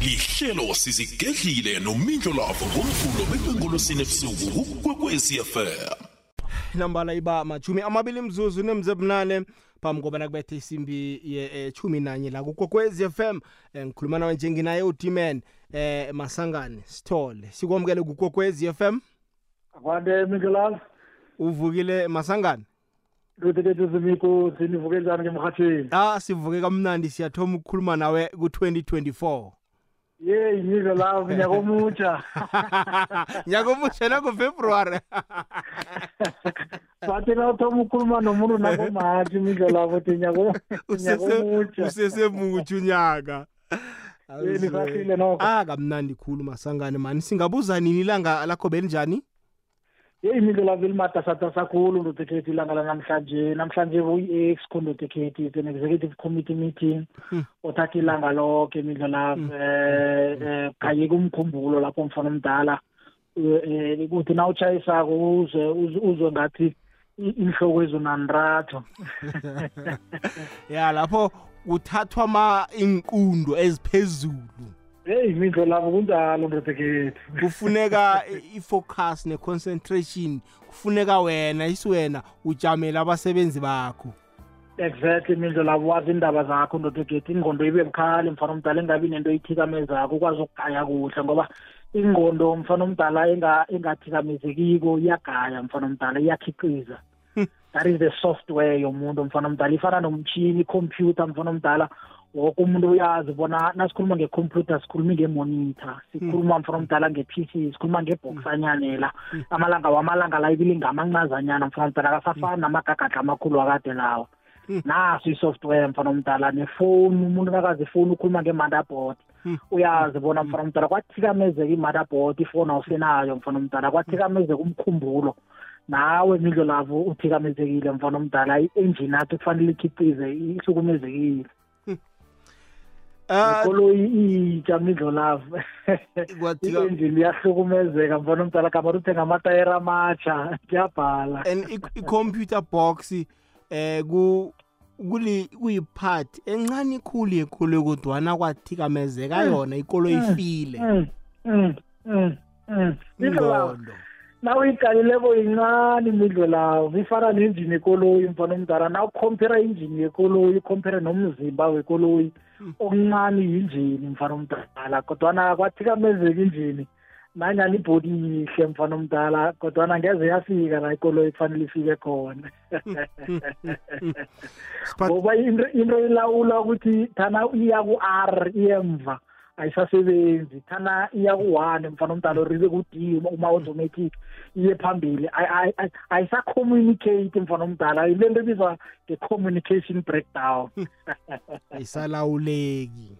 lihlelo sizigedlile nomindlo lavo ngomvulo bekwenkolosini ebusuku kukwekwezi fm nambala iba majumi amabili mzuzu nemzebunane phambi kobana kubethe isimbi yechumi nanye la kukokwez f m. Um ngikhuluma nawe njenginaye udiman eh masangane sithole. Sikwamukele kukokwez f m. Akwande Mingilal, uvukile masangane luthe kethu simiko sinivuke njani ngemhathini. ah sivuke kamnandi siyathoma ukukhuluma nawe ku-2024 Yey Mingilal nyaka omutsha. nyaka omusha nangofebruwari Bathi na uthoma ukukhuluma nomuntu nakomathi Mingilal uthi nyaka nyaka omutsha. usesemutsha unyaka Eh, nisahlile nokho. ah kamnandi khulu masangane mani singabuza nini ilanga lakho belinjani Yey Mingilal velimatasa kakhulu luthe kethu ilanga lanamhlanje. Namhlanje uyi-ex luthe kethu an executive committee meeting. Othatha ilanga lonke Mingilal eh eh kaye kumkhumbulo lapho mfana omdala. Eh eh, kuthi na utshayisako uze uze- uzwe ngathi i- inhloko ezonanratho. ya lapho kuthathwa ma inqundo eziphezulu Hey mindlo labo kunjalo ndodekethu. kufuneka i-focus ne-concentration. Kufuneka wena isiwena ujamele abasebenzi bakho. Exactly mindlo labo wazi indaba zakho ndodekethu ingqondo ibe bukhali mfana omdala engabi nento ithikamezako ukwazi ukugaya kuhle ngoba ingqondo mfana omdala enga engathikamezekiko iyagaya mfana omdala iyakhiqiza. That is the software yomuntu mfana omdala. Ifana nomchini computer mfana omdala. Woke umuntu uyazi bona nasikhuluma ngecomputer sikhuluma ngemonitor sikhuluma mfana omdala nge-PC sikhuluma ngebhoksanyana amalanga wamalanga la ibili ngamancazanyana mfana omdala akasafani namagagadla amakhulu akade lawa naso i-software mfana omdala nefoni umuntu nakazi ifoni ukhuluma nge-motherboard. Uyazi bona mfana omdala kwathikamezeka i-motherboard ifoni awusenayo mfana omdala kwathikamezeka umkhumbulo. Nawe mindlo lavo uthikamezekile mfana omdala i-engine athi kufanele ikhiqize ihlukumezekile. Ah, ikoloyi itsha mindlo lavo kwathika- i-engine iyahlukumezeka mfana omdala kamari uthenga amatayera amatsha kuyabhala. And i- i-computer box eh ku kuli kuyipart encane ikhulu yekhulu kodwana kwathikamezeka yona ikolo ifile. Mm, mm, mm, mm. Mindlo lavo ingqondo nawuyiqalileko yincane imidlo lawo ifana nenjini yekoloyi mfana omdala. Na ukhompera injini yekoloyi ukhompere nomzimba wekoloyi okuncane yinjini mfana omdala kodwana kwathikamezeka injini nanyani ibhodi yihle mfana omdala kodwana ngeze yafika la ikoloyi kufanele ifike khona. Siphat- ngoba into into ilawula ukuthi thana iya ku-r iyemva ayisasebenzi. Thana iya ku-one mfana omdala or ibe ku-d uma-automatic iye phambili. Ay- ay- ay- ayisacommunicate mfana omdala. Ile nto ebizwa nge-communication breakdown. Ayisalawuleki.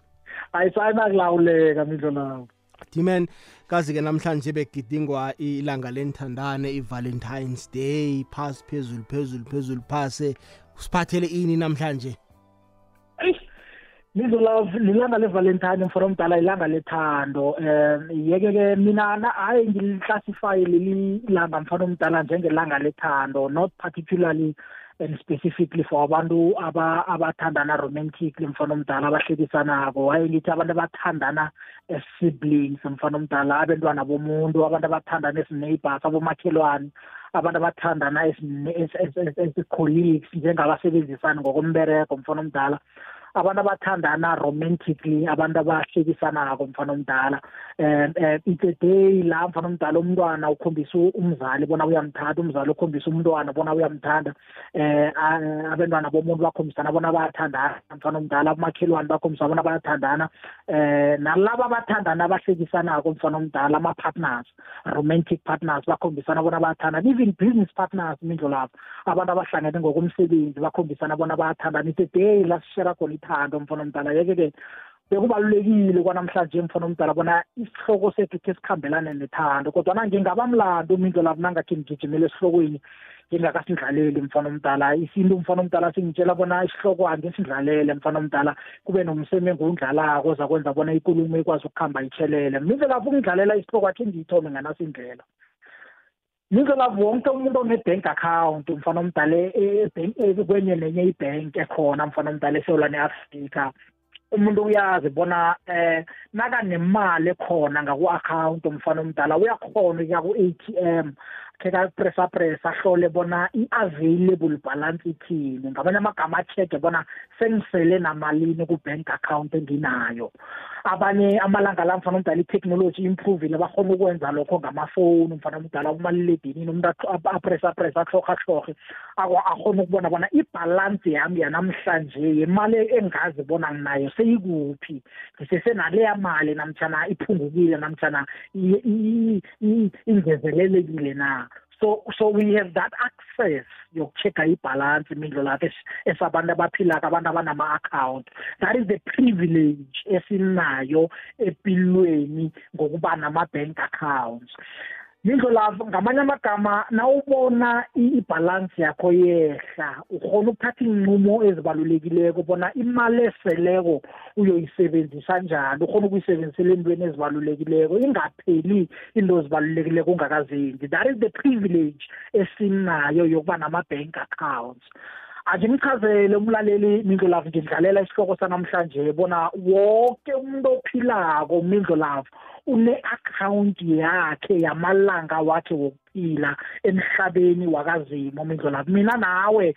Ayisanakulawuleka mindlo lawo diman kazi-ke namhlanje begidingwa ilanga lenthandane i-valentines day phasi phezulu phezulu phezulu phase. Siphathele ini namhlanje? Mizo love lilanga levalentine mfana omdala ilanga lethando. Um yeke-ke mina na- hayi ngiliklassify leli langa mfana omdala njengelanga lethando not particularly and specifically for abantu aba abathandana romantically mfana omdala abahlekisanako hayi ngithi abantu abathandana as siblings mfana omdala abentwana bomuntu abantu abathandana as neighbors abomakhelwane abantu abathandana as colleagues njengabasebenzisani ngokombereko mfana omdala. Abantu abathandana romantically abantu abahlekisanako mfana omdala. Um um it's a day la mfana omdala umntwana ukhombisa umzali bona uyamthanda umzali ukhombisa umntwana bona uyamthanda. Um abantwana bomuntu bakhombisana bona bayathandana mfana omdala abomakhelwane bakhombisana bona bayathandana. Um nalaba abathandana abahlekisanako mfana omdala ama-partners romantic partners bakhombisana bona bayathandana even business partners mindlo lapho abantu abahlangene ngokomsebenzi bakhombisana bona bayathandana. It's a day la sishera khona ithando mfana omdala. Yeke-ke bekubalulekile kwanamhlanje mfana omdala bona isihloko sethu khe sikhambelane nethando. Kodwana ngingabamlando umindlo lapho nangathi ngigijimele esihlokweni ngingakasidlaleli mfana omdala. Isintu mfana omdala singitshela bona isihloko angisindlalele mfana omdala. Kube nomseme engiwudlalako ozakwenza bona ikulumo ikwazi ukuhamba itshelele mindlela lapho ungidlalela isihloko akhe ngiyithome nganasindlela. Mindlela wonke umuntu one-bank account mfana omdala e- e- e- kwenye nenye ibhenki ekhona mfana omdala esewula ne-afrika umuntu uyazi bona eh nakanemali ekhona ngaku-account umfana omdala uyakhona ukuya ku-ATM khe kapressa pressa ahlole bona i-available balance ithini ngamanye amagama acheke bona sengisele namalini ku-bank account enginayo abanye amalanga la mfana omdala i-technology improvile bakhona ukwenza lokho ngamafoni mfana omdala kumaliledinini umuntu apressa pressa ahlohahlohe akhona ukubona bona ibhalansi yami yanamhlanje yemali engazi bona nginayo seyikuphi. Ngisesenaleya mali namtshana iphungukile namtshana ingezelelekile na? So so we have that access yokuchecka ibhalansi imindlo lapho esabantu abaphilako abantu abanama-account. That is the privilege esinayo empilweni ngokuba nama-bank accounts. Yindlo lapho ngamanye amagama nawubona ibhalansi yakho yehla ukhona ukuthatha iy'nqumo ezibalulekileko bona imali eseleko uyoyisebenzisa njani ukhona ukuyisebenzisela entweni ezibalulekileko ingapheli into ezibalulekileko ungakazenzi that is the privilege esinayo yokuba nama-bank accounts. Anje ngichazele umlaleli mindlo lavo ngidlalela isihloko sanamhlanje bona wonke umuntu ophilako mindlo lavo une-akhawunti yakhe yamalanga wakhe wokuphila emhlabeni wakazimo mindlo lapho mina nawe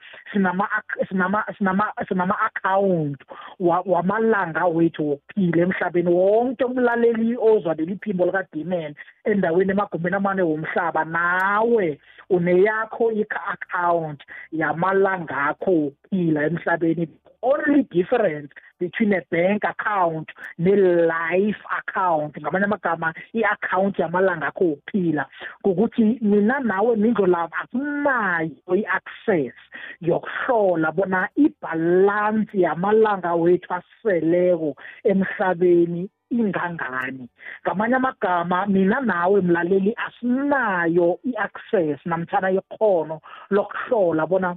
sinama-akhawunti wamalanga wethu wokuphila emhlabeni. Wonke umlaleli ozwa leli phimbo likadimen endaweni emagumbeni amane womhlaba nawe uneyakho i-akhawunti yamalanga akho wokuphila emhlabeni. Only difference between a bank account ne-life account ngamanye amagama i-account yamalanga akho wokuphila ngokuthi mina nawe mindlo lavo asinayo i-access yokuhlola bona ibhalansi yamalanga wethu aseleko emhlabeni ingangani. Ngamanye amagama mina nawe mlaleli asinayo i-access namthana ikhono lokuhlola bona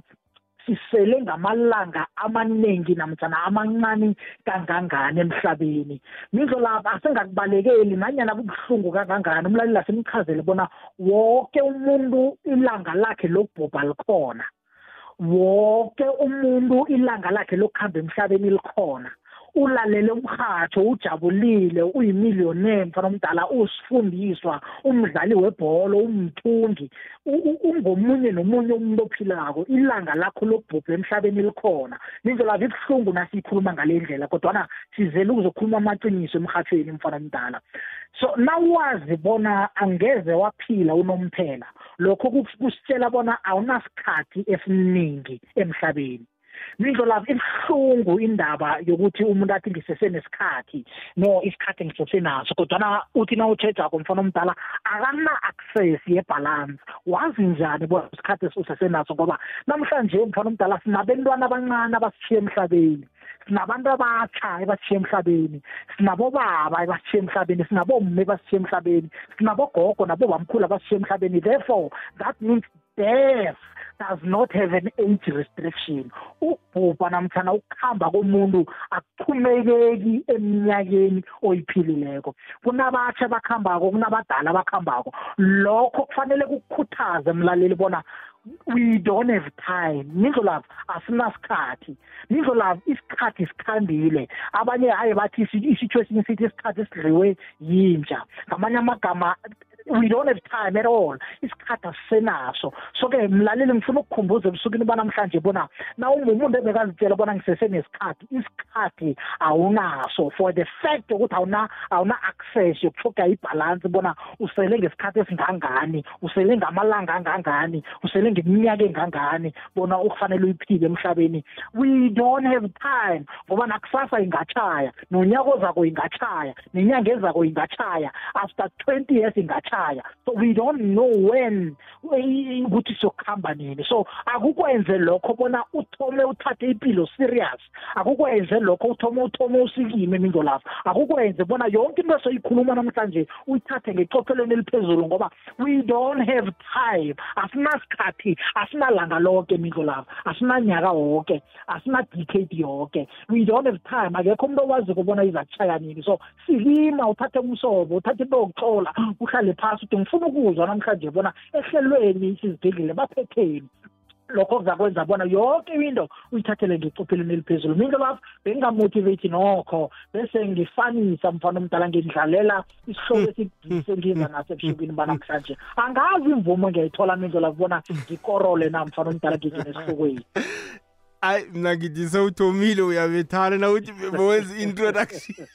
sisele ngamalanga amaningi namtjana amancane kangangani emhlabeni. Mindlo lapha asengakubalekeli nanyana kubuhlungu kangangani. Umlaleli asemchazele bona wonke umuntu ilanga lakhe lokubhubha likhona. Wonke umuntu ilanga lakhe lokuhamba emhlabeni likhona. Ulalele umhatsho ujabulile uyimillionaire mfana omdala usifundiswa umdlali webholo umthungi ungomunye nomunye umuntu ophilako ilanga lakho lokubhubha emhlabeni likhona. Nindlela ibuhlungu nasiyikhuluma ngale ndlela kodwana sizele ukuzokhuluma amaqiniso emhathweni mfana omdala. So nawazi bona angeze waphila unomphela lokho kusitshela bona awunasikhathi esiningi emhlabeni. Mindlo lapho ibuhlungu indaba yokuthi umuntu athi ngisesenesikhathi no isikhathi ngisesenaso kodwana uthi na utshejako mfana omdala akana-access yebhalance wazi njani bona isikhathi usesenaso ngoba namhlanje mfana omdala sinabentwana abancane abasishiye emhlabeni sinabantu abatsha ebasishiye emhlabeni sinabobaba ebasishiye emhlabeni sinabomme ebasishiye emhlabeni sinabogogo nabobamkhulu abasishiye emhlabeni. Therefore that means death does not have an age restriction. Ukubhubha namtshana ukuhamba komuntu akuchumekeki eminyakeni oyiphilileko. Kunabatsha abakuhambako kunabadala abakuhambako lokho kufanele kukukhuthaze mlaleli bona we don't have time. Nizwo lapho asinasikhathi. Nizwo lapho isikhathi sikhambile. Abanye hayi bathi isitho esinye sithi isikhathi esidliwe yintsha ngamanye amagama we don't have time at all. Isikhathi asisenaso. So-ke mlaleli ngifuna ukukhumbuza ebusukwini banamhlanje bona na umuntu ebekazitshela bona ngisesenesikhathi isikhathi awunaso. For the fact ukuthi awuna awuna-access yokuthoga ibhalansi bona usele ngesikhathi esingangani usele ngamalanga angangani usele ngeminyaka engangani bona ukufanele uyiphile emhlabeni. We don't have time ngoba nakusasa ingatshaya nonyaka ozako ingatshaya nenyanga ezako ingatshaya after twenty years ingatshaya ekhaya. So we don't know when ukuthi sokuhamba nini. So akukwenze lokho bona uthome uthathe impilo serious. Akukwenze lokho uthome uthome usikime mindlo lapho akukwenze bona yonke into esoyikhuluma namhlanje uyithathe ngecophelweni eliphezulu ngoba we don't have time. Asinasikhathi asinalanga lonke mindlo lapho asinanyaka wonke asina-decade yonke. We don't have time. Akekho umuntu owazi kubona iza kushaya nini. So silima uthathe umsobo uthathe into yokuxola uhlale phasi uthi ngifuna ukuzwa namhlanje bona ehlelweni sizigedlile baphetheni lokho kuzakwenza bona yonke into uyithathele ngecopheleni eliphezulu. Mina lapho bengingamotivate nokho bese ngifanisa mfana omdala ngidlalela isihloko esisengiza naso ebusukwini banamhlanje. Angazi imvumo ngiyayithola mindlo lapho bona ngikorole na mfana omdala ngingene esihlokweni ayi mina ngithi sewuthomile uyabethana na uthi bowenza introduction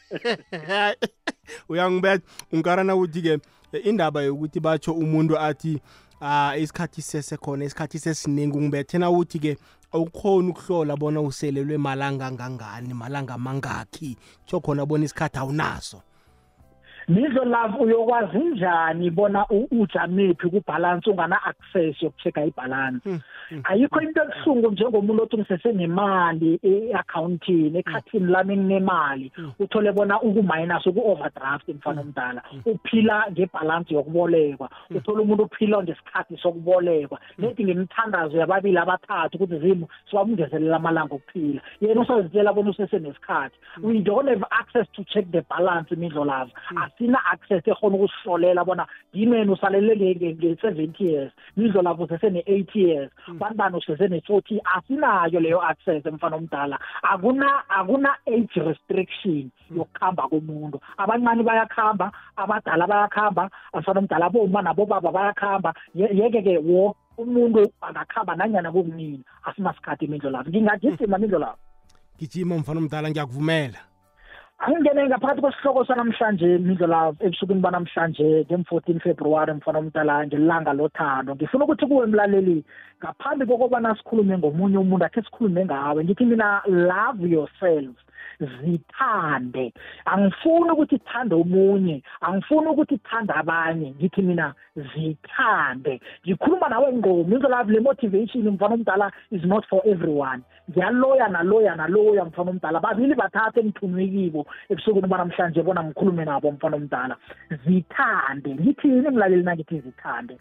uyangibetha. Unkarana ukuthi-ke indaba yokuthi batsho umuntu athi ah isikhathi sesekhona isikhathi sesiningi. Ungibethe na uthi-ke awukhona ukuhlola bona uselelwe malanga angangani malanga amangakhi tsho khona bona isikhathi awunaso. Nizo love uyokwazi njani bona ujamephi kubalance ungana access yokuchecka ibalance ayikho into ebuhlungu njengomuntu othi ngisese nemali eaccountini ekhathini lami nginemali. Uthole bona uku minus uku overdraft mfana omdala. Uphila ngebalance yokubolekwa. Uthola umuntu uphila ngesikhathi sokubolekwa. Lethi ngemithandazo yababili abathathu ukuthi zimu siwamungezelela amalanga okuphila. Yena usazitshela bona usese nesikhathi we don't have access to check the balance imidlo love asina access ekhona ukusihlolela bona yimeni usalele nge-70 years nidlo lapho sesene-8 years bani bani usesene-40 asinayo leyo access emfana omdala. Akuna akuna age restriction yokukhamba komuntu. Abancane bayakhamba abadala bayakhamba afana omdala aboma nabobaba bayakhamba. Yeke-ke umuntu angakhamba nanyana kunini asinasikhathi imindlo lapho ngingagijima imindlo lapho gijima mfana omdala ngiyakuvumela. Angingene ngaphakathi kwesihloko sanamhlanje mindlela ebusukwini banamhlanje nge-14 februwari mfana omdala ngelanga lothando. Ngifuna ukuthi kuwe mlaleli ngaphambi kokobana sikhulume ngomunye umuntu akhe sikhulume ngawe ngithi mina love yourself. Zithande. Angifuni ukuthi thande omunye angifuni ukuthi thande abanye. Ngithi mina zithande. Ngikhuluma nawe ngqo mindlela le motivation mfana omdala is not for everyone. Ngiyaloya naloya naloya mfana omdala. Babili bathathe engithunywe kibo ebusukwini banamhlanje bona ngikhulume nabo mfana omdala. Zithande. Ngithini mlaleli nangithi zithande?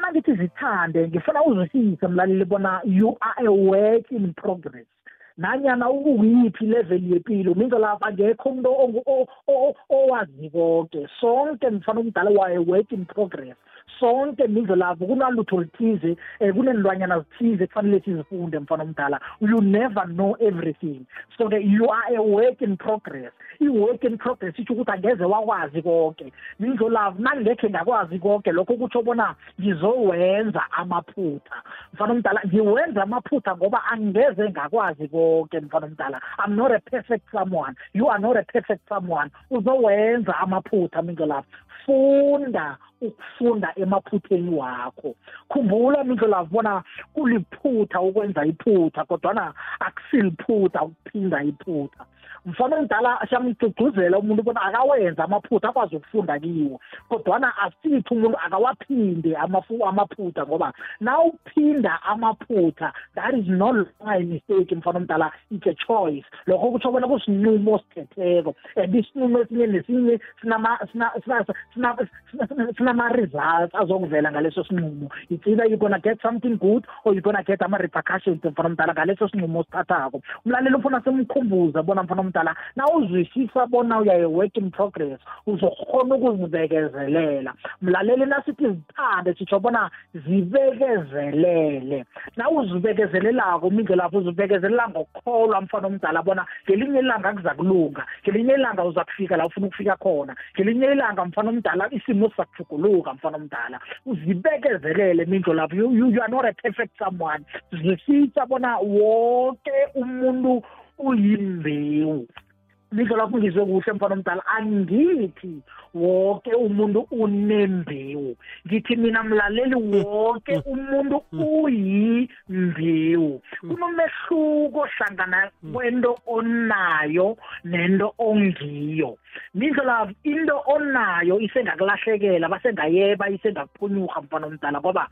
Nangithi zithande ngifuna uzwisise mlaleli bona you are a work in progress. Nanyana ukuyiphi level yempilo minzo lapha akekho umuntu owazi konke sonke mfana omdala waye work in progress. Sonke mindlo lapho kunalutho lithize um kunenilwanyana zithize kufanele sizifunde mfana omdala. You never know everything. So that you are a work in progress. I-work in progress itsho ukuthi angeze wakwazi konke. Mindlo lapho nangekhe ngakwazi konke lokho kutsho bona ngizowenza amaphutha. Mfana omdala ngiwenza amaphutha ngoba angeze ngakwazi konke mfana omdala. I'm not a perfect someone. You are not a perfect someone. Uzowenza amaphutha mindlo lapho funda ukufunda emaphutheni wakho. Khumbula mindlela bona kuliphutha ukwenza iphutha kodwana akusiliphutha ukuphinda iphutha. Mfana omdala siyamgcugcuzela umuntu bona akawenza amaphutha akwazi ukufunda kiwo. Kodwana asithi umuntu akawaphinde amaphutha ngoba na uphinda amaphutha that is no longer a mistake mfana omdala. It's a choice. Lokho kutsho bona kusinqumo osithetheko and isinqumo esinye nesinye sinama-results azokuvela ngaleso sinqumo. It's either you're gonna get something good or you're gonna get ama-repercussions mfana omdala ngaleso sinqumo osithathako. Umlaleli ufuna simkhumbuza bona mfana omdala na uzwisisa bona uyaye work in progress uzokhona ukuzibekezelela. Mlaleli nasithi zithande sitsho bona zibekezelele. Na uzibekezelelako mindlela lapho uzibekezelela ngokukholwa mfana omdala bona ngelinye ilanga kuza kulunga ngelinye ilanga uza kufika la ufuna ukufika khona ngelinye ilanga mfana omdala isimo sizakujuguluka mfana omdala. Uzibekezelele mindlo lapho you, you, you are not a perfect someone. Zwisisa bona wonke umuntu uyimbewu mindlo lapho ngizwe kuhle mfana omdala. Angithi wonke umuntu unembewu. Ngithi mina mlaleli wonke umuntu uyimbewu. Kunomehluko hlangana kwento onayo nento ongiyo. Mindlela into onayo isengakulahlekela basengayeba isengakuphunyuka mfana omdala ngoba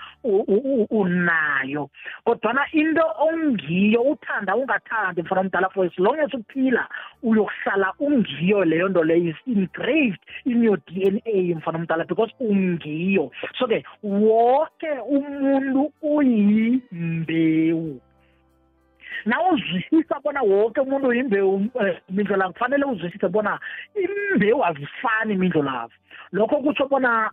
unayo. Kodwana into ongiyo uthanda ungathandi mfana omdala for as long as uphila uyokuhlala ungiyo leyo nto leyo is engraved in your DNA mfana omdala because ungiyo. So ke wonke umuntu uyimbewu. Nawuzwisisa bona wonke umuntu uyimbewu mindlo la kufanele uzwisise bona imbewu azifani mindlo lavo lokho kutsho bona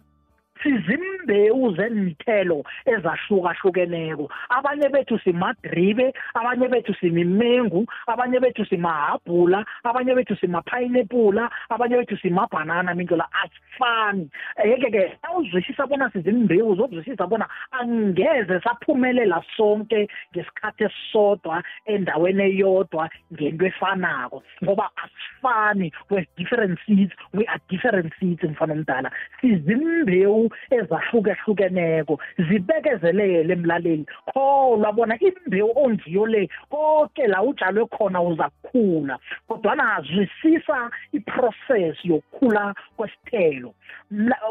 sizimbewu zenithelo ezahlukahlukeneko. Abanye bethu simadribe abanye bethu simimengu abanye bethu simahabhula abanye bethu simaphayinepula abanye bethu simabhanana. Mindlela asifani. Yeke-ke awuzwisisa bona sizimbewu zokuzwisisa bona angeze saphumelela sonke ngesikhathi esisodwa endaweni eyodwa ngento efanako. Ngoba asifani. We're different seeds we are different seeds mfana omdala. Sizimbewu ezahlukehlukeneko zibekezelele emlaleli. Kholwa bona imbewu ongiyo le konke la utshalwe khona uza kukhula kodwana zwisisa iprocess yokukhula kwesithelo.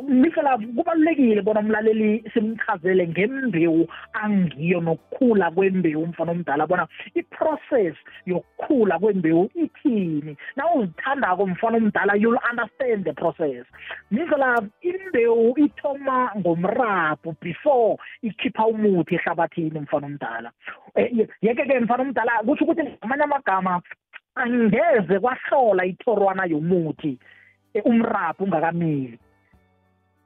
Mikela kubalulekile bona umlaleli simchazele ngembewu angiyo nokukhula kwembewu mfana omdala bona iprocess yokukhula kwembewu ithini. Na uzithandako mfana omdala you'll understand the process. Mikela imbewu ithoma ngomrabhu before ikhipha umuthi ehlabathini mfana omdala. Eh, yeke-ke mfana omdala kusho ukuthi ngamanye amagama angeze kwahlola ithorwana yomuthi eh, umrabhu ungakamili.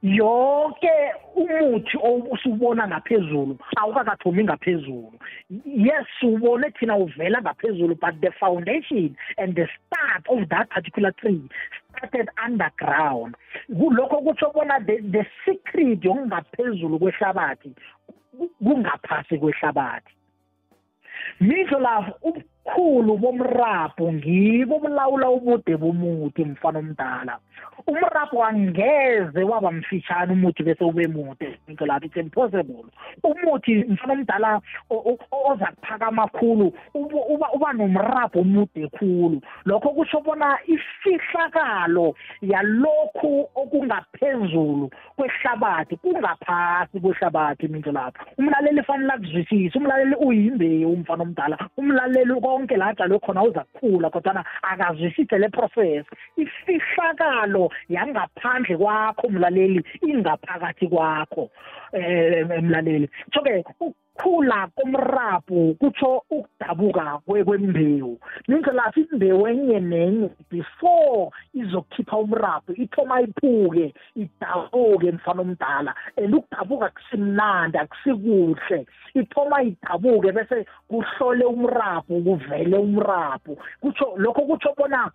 Yonke umuthi osubona ngaphezulu awukakathomi ngaphezulu. Yes ubone thina uvela ngaphezulu but the foundation and the start of that particular tree started underground. Kulokho kutsho bona the, the secret yokungaphezulu kwehlabathi kungaphasi kwehlabathi. Misho lavo ubukhulu bomrabho ngibo bulawula ubude bomuthi mfana omdala. Umrabho angeze waba mfishane umuthi bese ube mude into lapho it's impossible. Umuthi mfana omdala oza kuphakama khulu uba uba nomrabho omude khulu. Lokho kusho bona ifihlakalo yalokhu okungaphezulu kwehlabathi kungaphasi kwehlabathi into lapho umlaleli fanele akuzwisise umlaleli uyimbewu umfana omdala umlaleli konke la atshalwe khona uza kukhula kodwana akazwisise le process. Ifihlakalo yangaphandle kwakho mlaleli ingaphakathi kwakho eh mlaleli. So-ke ukukhula komrabhu kutsho ukudabuka kwembewu. Nindlela imbewu enye nenye before izokhipha umrabhu ithoma iphuke idabuke mfana omdala. And ukudabuka kusimnandi akusikuhle. Ithoma idabuke bese kuhlole umrabhu kuvele umrabhu. Kutsho lokho kutsho bona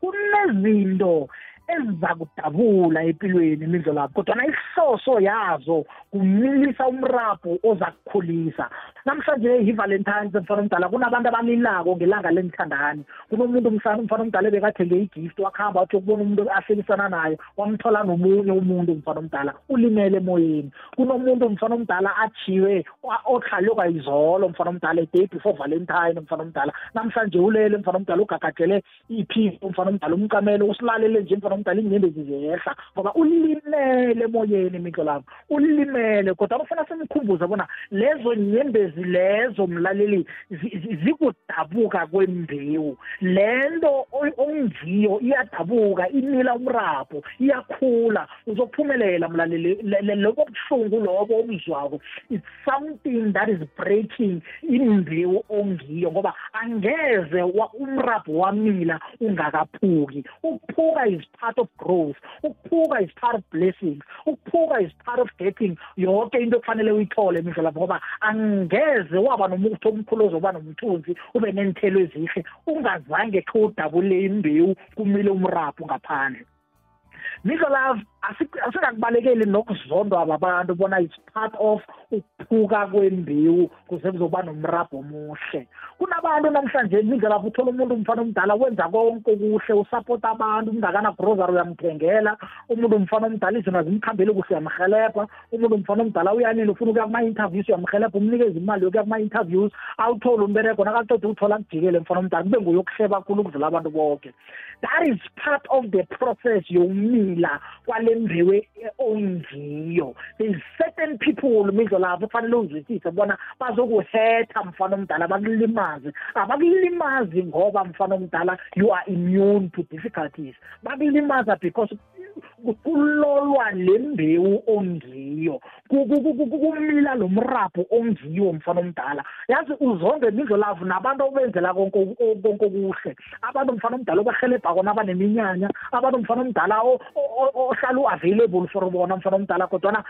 kunezinto eziza kudabula empilweni imidlo lapho kodwana ihloso yazo kumilisa umrabho oza kukhulisa namhlanje yi-valentines mfana omdala kunabantu abalilako ngelanga lengithandani kunomuntu mfana omdala ebekathenge igift wakuhamba wathi ukubona umuntu ahlelisana naye wamthola nomunye umuntu mfana omdala ulimele emoyeni. Kunomuntu mfana omdala ajiwe ohlalwe kwayizolo mfana omdala a-day before valentine mfana omdala. Namhlanje ulele mfana omdala ugagadele iphiko mfana omdala umkamelo usilalele nje mfana omdala inyembezi ziyehla ngoba ulimele emoyeni imihlo lapho ulimele kodwa bafuna simkhumbuze bona lezo nyembezi lezo mlaleli zikudabuka kwembewu. Lento ongiyo iyadabuka imila umrabho iyakhula. Uzophumelela mlaleli lobo buhlungu lobo obuzwako. It's something that is breaking imbewu ongiyo ngoba angeze umrabho wamila ungakaphuki. Ukuphuka is part of growth. Ukuphuka is part of blessings ukuphuka is part of getting. Yonke into okufanele uyithole lapho ngoba angeze waba nomuthi omkhulu ozoba nomthunzi ube nenithelo ezihle. Ungazange khe udabule imbewu kumile umrabhu ngaphandle misho love asikakubalekeli nokuzondwa ababantu bona it's part of ukuphuka kwembewu kuze kuzoba nomrabho omuhle. Kunabantu namhlanje indlela uthola umuntu umfana omdala wenza konke okuhle usapota abantu umuntu akana-grocery uyamthengela umuntu umfana omdala izinto zimkhambeli kuhle uyamhelebha umuntu umfana omdala uyanini ufuna ukuya kuma-interviews uyamhelebha umnikeza imali yokuya kuma-interviews awuthole umbereko nakaqeda ukuthola kujikele mfana omdala kube nguyokuhleba kakhulu ukudlula abantu bonke that is part of the process yokumila kwale mbewu ongiyo there's certain people midlo lapho kufanele uzwisise bona bazokuhetha mfana omdala bakulimaze. Abakulimazi ngoba mfana omdala you are immune to difficulties. Bakulimaza because kulolwa lembewu ongiyo. Kumila lo mrabho ongiyo mfana omdala. Yazi uzonke indlolavu nabantu obenzela konke okuhle. Abantu mfana omdala obahelebha kona abaneminyanya. Abantu mfana omdala ohlala u-available for bona mfana omdala kodwana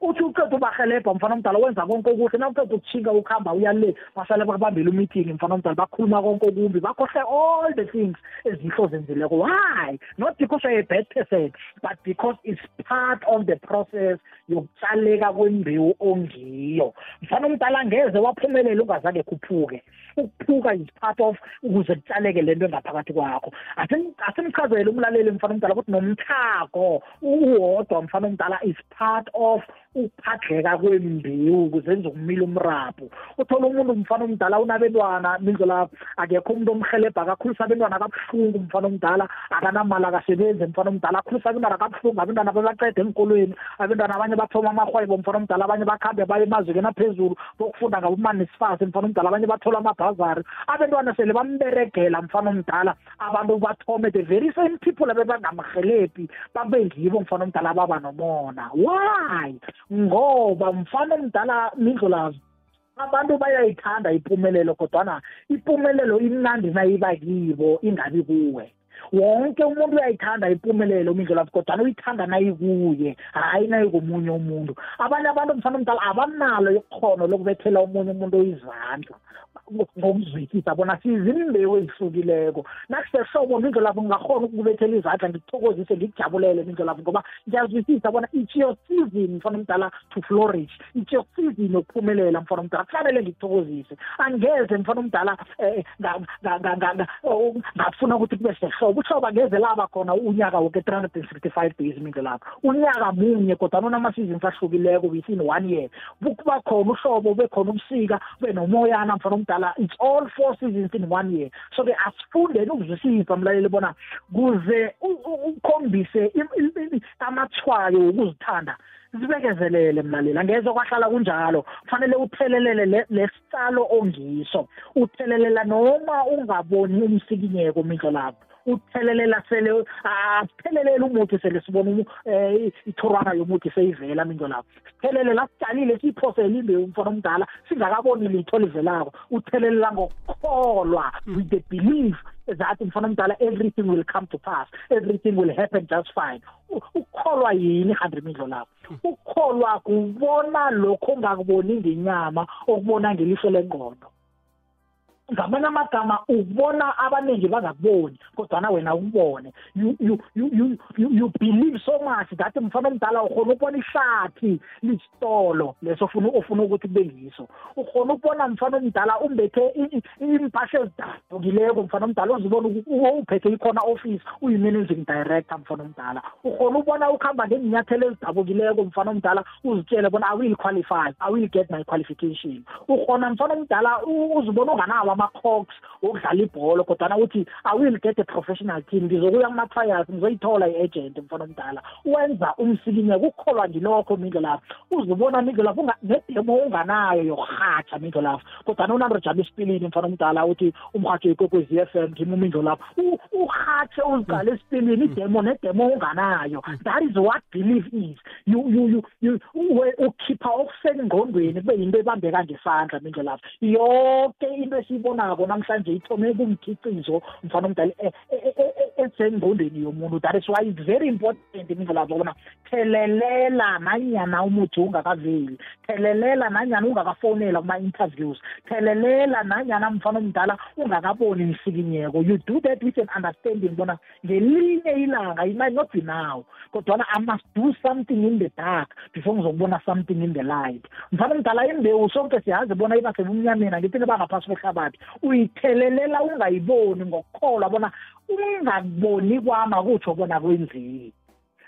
uthi uqeda ubahelebha mfana omdala wenza konke okuhle. Na uqeda ukuchinga ukuhamba uya le basale bakubambela umeeting mfana omdala bakhuluma konke okumbi bakhohle all the things ezihlo zenzileko why? Not because you're a bad person but because it's part of the process yokutshaleka kwembewu ongiyo. Mfana omdala ngeze waphumelela ungazange khuphuke. Ukuphuka is part of ukuze kutshaleke lento engaphakathi kwakho. Asimchazele umlaleli mfana omdala ukuthi nomthago uwodwa mfana omdala is part of ukuphadleka kwembewu kuzenza ukumila umrabhu. Uthola umuntu mfana omdala unabentwana akekho umuntu omhelebha akakhulisa abentwana kabuhlungu mfana omdala akanamali akasebenzi omdala akhulisa abentwana abentwana enkolweni abentwana abanye bathoma omdala abanye bakhambe baye aphezulu bokufunda omdala abanye bathola amabhazari. Abentwana sele bamberegela omdala abantu bathome the very same people abebangamhelebhi omdala nomona. Why ngoba mfana omdala mindlulazo abantu bayayithanda impumelelo kodwana impumelelo imnandi nayiba kibo ingabi kuwe. Wonke umuntu uyayithanda impumelelo mindlulazo kodwana uyithanda nayikuye hhayi nayikomunye umuntu. Abanye abantu mfana omdala abanalo ikhono lokubethela omunye umuntu izandla. Ngokuzwisisa bona sizimbewu ezihlukileko. Nakusehlobo lapho ngingakhona ukubethela izandla ngikuthokozise ngikujabulele lapho ngoba ngiyazwisisa bona it's your season mfana omdala to flourish. It's your season yokuphumelela mfana omdala. Kufanele ngikuthokozise angeze mfana omdala um ngafuna ukuthi kube sehlobo uhlobo angeze laba khona unyaka woke three hundred and sixty five days lapho. Unyaka munye within one year. Khona uhlobo ubusika ube nomoyana mfana omdala it's all four seasons in one year. So ke asifundeni ukuzwisisa mlaleli bona kuze ukhombise amathwayo ukuzithanda zibekezelele mlaleli angeze kwahlala kunjalo. Kufanele uthelelele lesicalo ongiso. Uthelelela noma ungaboni umsikinyeko mindlo lapho uthelelela sele asithelelela umuthi sele sibona eh, ithorwana yomuthi seyivela minto lapho. Sithelelela sitshalile siyiphosele imbewu mfana omdala singakaboni litho livelako uthelelela ngokukholwa with the belief that mfana omdala everything will come to pass everything will happen just fine. Ukukholwa yini hundred mindlo lapho? Ukukholwa kubona lokho ongakuboni ngenyama okubona ngelihlo lengqondo. Ngamanye amagama ubona abaningi bangakuboni kodwana wena ukubone you, you, you, you, you, you believe so much that mfana omdala ukhona ukubona ihlathi lisitolo leso ofuna ofuna ukuthi kube yiso ukhona ukubona mfana omdala umbethe impahla ezidabukileko mfana omdala uzibona uphethe ikhona office uyi-managing director mfana omdala. Ukhona ukubona ukuhamba ngezinyathelo ezidabukileko mfana omdala uzitshele bona i will qualify i will get my qualification. Ukhona mfana omdala uzibona unganawo ama-cox wokudlala ibholo kodwana uthi i will get a professional team ngizokuya kuma-trials ngizoyithola i-agent mfana omdala. Wenza umsikinyeko ukukholwa ngilokho mindlo lapho uzibona mindlo lapho nedemo unganayo yokurhatsha mindlo lapho kodwana unando jama esipilini mfana omdala uthi umrhatsho yikwekwezi f m ngima umindlo lapho urhatshe uziqale esipilini idemo nedemo unganayo that is what belief is. You you you ukhipha okusengqondweni kube yinto ebambeka ngesandla mindlo lapho yonke into esiyibonako namhlanje ithome kumkhiqizo mfana omdala e, e, e, esengqondweni yomuntu. That is why it's very important indlela zokubona thelelela nanyana umuthi ungakaveli. Thelelela nanyana ungakafonela kuma-interviews. Thelelela nanyana mfana omdala ungakaboni imsikinyeko you do that with an understanding bona ngelinye ilanga it might not be now kodwana i must do something in the dark before ngizokubona something in the light. Mfana omdala imbewu sonke siyazi bona iba sebumnyameni angithi niba ngaphasi kwehlabathi. Uyithelelela ungayiboni ngokukholwa bona ungakuboni kwami akutsho bona kwenziwe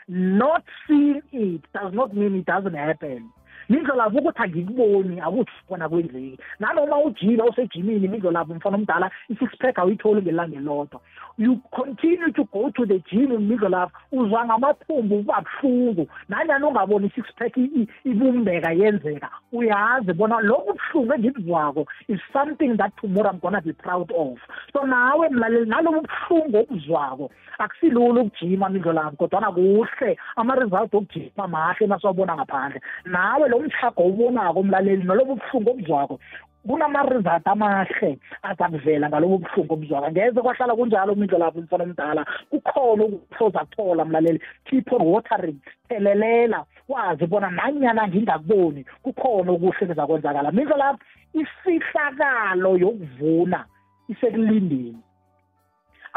not seeing it does not mean it doesn't happen. Mindlolavo ukuthi angikuboni akuthi kona kwenzeki. Nanoma ujila usejimini mindlolavo mfana omdala i-six pack awuyitholi ngelanga elodwa you continue to go to the gym mindlolavo uzwa ngamathumbu kuba buhlungu. Nanyani ungaboni i-six pack ibumbeka yenzeka. Uyazi bona lokhu buhlungu engibuzwako is something that tomorrow i'm gonna be proud of. So nawe mlaleli nalobu buhlungu obuzwako akusilula ukujima mindlolavo kodwana kuhle. Ama-result okujima mahle nasiwabona ngaphandle. Nawe lo mhlago ubonako umlaleli nolobu buhlungu obuzwako kunama-result amahle azakuvela ngalobo buhlungu obuzwaka ngeze kwahlala kunjalo umindlo lapho umfana omdala kukhona ukuhloza kuthola mlaleli. Keep on watering. Thelelela wazi bona nanyana ngingakuboni kukhona okuhle kuzakwenzakala. Mindlo lapho ifihlakalo yokuvuna isekulindeni.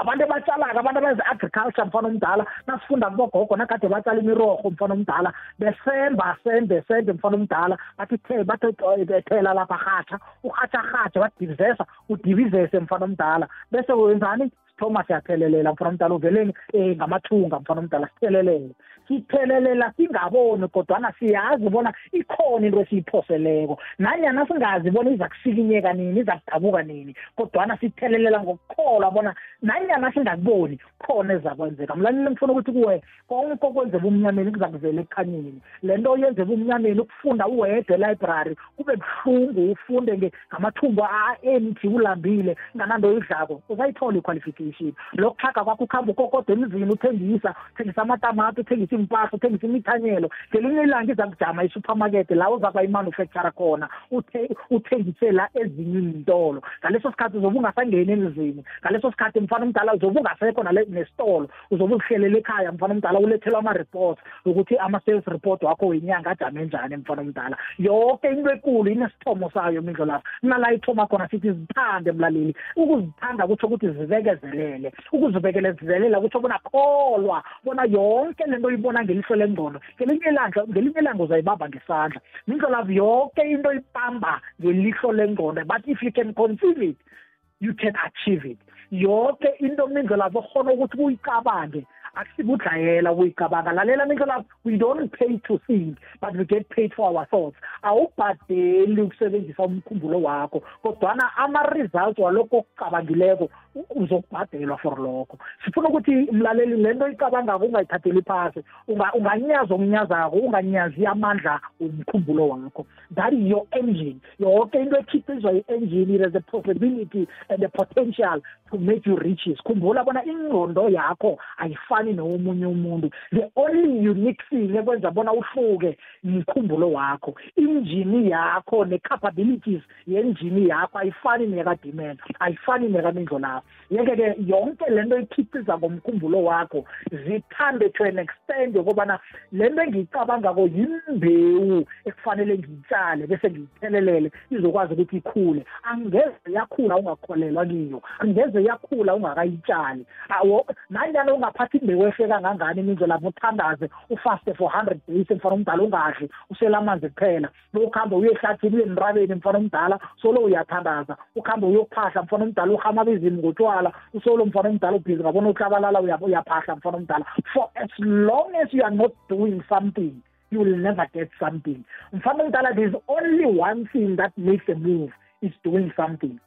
Abantu abatshalaka abantu abenza agriculture mfana omdala nasifunda kubogogo nakade batshala imiroho mfana omdala besemba sembe sembe mfana omdala bathi the bathi bethela lapha rhatsha urhatsha rhatsha badivizesa udivizese mfana omdala bese wenzani? Sithoma siyathelelela mfana omdala uveleni um ngamathunga mfana omdala sithelelele sithelelela singaboni kodwana siyazi bona ikhona into esiyiphoseleko. Nanyana singazi bona iza kusikinyeka nini iza kudabuka nini kodwana sithelelela ngokukholwa bona nanyana singakuboni khona ezakwenzeka mlaleli ngifuna ukuthi kuwe? Konke okwenzeka umnyameni kuza kuvela ekukhanyeni le nto oyenzeka umnyameni ukufunda uwedwa elibrary kube buhlungu ufunde ngamathumbu empty ulambile ngananto oyidlako uzayithola i-qualification lokuchaga kwakho ukuhamba ukokoda emzini uthengisa uthengisa amatamati uthengisa impahla uthengisa imithanyelo. Ngelinye ilanga iza kujama isupermarket la uzakuba imanufactura khona uthengisela ezinye iy'ntolo ngaleso sikhathi uzobe ungasangeni emzini ngaleso sikhathi mfana omdala uzobe ungasekho nesitolo uzobe uzihlelela ekhaya mfana omdala ulethelwa ama-reports ukuthi ama-sales report wakho wenyanga ajame njani mfana omdala. Yonke into ekulu inesithomo sayo mindlo lapho kunala ithoma khona sithi zithande mlaleli. Ukuzithanda kutsho ukuthi zibekezelele ukuzibekezelela kutsho bona kholwa bona yonke le nto uyibona ngelihlo lengqondo ngelinye ilanga ngelinye ilanga uzayibamba ngesandla. Mindlo lapho yonke into ibamba ngelihlo lengqondo but if you can conceive it you can achieve it. Yonke into mindlo lapho khona ukuthi kuyicabange ukuyicabanga lalela lapho we don't pay to think but we get paid for our thoughts. Awubhadeli ukusebenzisa umkhumbulo wakho kodwana ama-results walokho okucabangileko uzokubhadelwa for lokho. Sifuna ukuthi mlaleli le nto icabangako ungayithatheli phasi unganyaza okunyazako unganyazi amandla umkhumbulo wakho. That is your engine. Yonke into ekhithizwa i-engine it has possibility and a potential to make you riches khumbula bona ingqondo yakho ayifani nowomunye umuntu. The only unique thing ekwenza bona uhluke mkhumbulo wakho. Injini yakho ne-capabilities yenjini yakho ayifani nekadimena ayifani nekamindlo lakho. Yeke-ke yonke le nto ikhiphiza ngomkhumbulo wakho zithande to an extent yokubana le nto engiyicabangako yimbewu ekufanele ngiyitshale bese ngiyithelelele izokwazi ukuthi ikhule. Angeze yakhula ungakholelwa kiyo angeze yakhula ungakayitshali nanyana ungaphathi imbewu ehle kangangani imindlo lapho uthandaze ufaste for hundred days mfana omdala ungadli usela amanzi kuphela. Ukuhambe uye ehlathini uye emrabeni mfana omdala solo uyathandaza. Ukuhambe uyokuphahla mfana omdala uhama bezini ngotshwala usolo mfana omdala ubhizi ngabona uhlabalala uyaphahla mfana omdala. For as long as you are not doing something you will never get something. Mfana omdala there is only one thing that makes a move is doing something.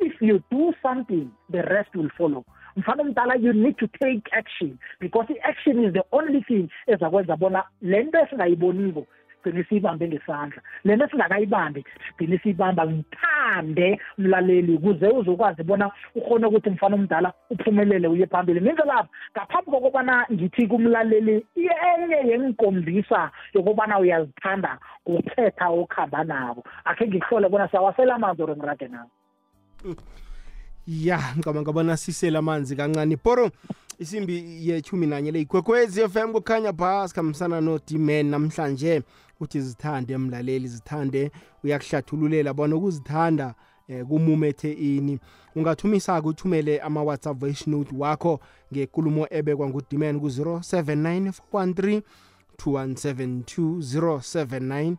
If you do something the rest will follow. Mfana omdala you need to take action because i-action is the only thing ezakwenza bona le nto esingayiboniko sigcine siyibambe ngesandla. Lento esingakayibambi sigcine siyibamba ngithande mlaleli ukuze uzokwazi bona ukhone ukuthi mfana omdala uphumelele uye phambili. Minzo lapho ngaphambi kokubana ngithi kumlaleli enye yengikombisa yokubana uyazithanda ukukhetha okuhamba nabo. Akhe ngikuhlole bona siyawasela amanzi or ngirage nawo ya ngicabanga bona sisele amanzi kancane. Poro isimbi yechumi nanye le ikwekwezi FM kukhanya pha sikhambisana no-dman namhlanje. Uthi zithande emlaleli zithande uyakuhlathululela bona ukuzithanda eh, kumumethe ini. Ungathumisa-ke uthumele ama-whatsapp voice note wakho ngekulumo ebekwa ngudman ku-079 413 2172 079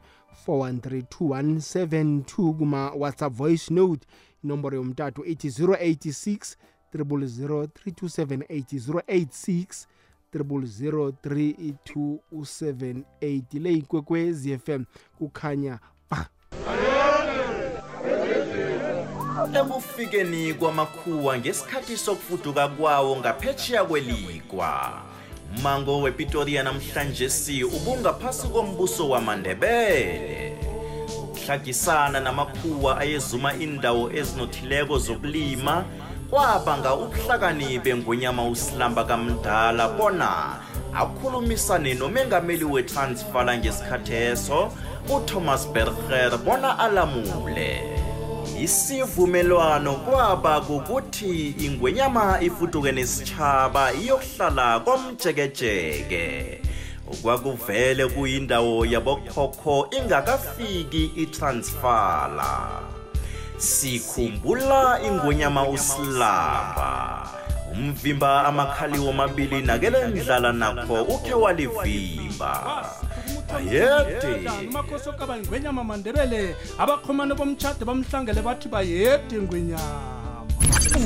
413 kuma-whatsapp voice note. Inomboro yomtato ithi 086 000 32780 086 003278 le ikwekwezi FM kukhanya ba ekufikeni kwamakhuwa ngesikhathi sokufuduka kwawo ngaphetsheya kweligwa umango wepitoriya namhlanje si ubungaphasi kombuso wamandebele. Ukuhlagisana namakhuwa ayezuma indawo ezinothileko zokulima kwabanga ubuhlakani bengonyama usilamba kamdala bona akhulumisane nomengameli wetransfala ngesikhathi eso uthomas berger bona alamule. Isivumelwano kwaba kukuthi ingwenyama ifuduke nesitshaba iyokuhlala komjekejeke. Okwakuvele kuyindawo yabokhokho ingakafiki itransfala sikhumbula ingonyama usilamba umvimba amakhali womabili nakele ndlala nakho ukhe walivimba. Bayede ingwenyama mandebele abakhomane bomtshade bamhlangele bathi bayede ngwenyama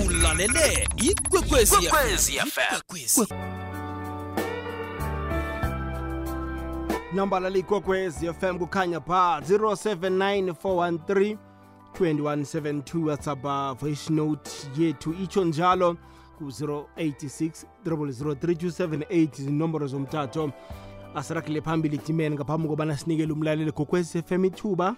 ulalele ikwekwezi fm nambala liyikwekwezi FM kukhanya ba 079413 2172 whatsapp uh, voice note. Yethu itsho njalo ku-086 00327 zinomboro zomtato. Asirakile phambili timeni ngaphambi kobana sinikele umlaleli gokwezi FM ithuba.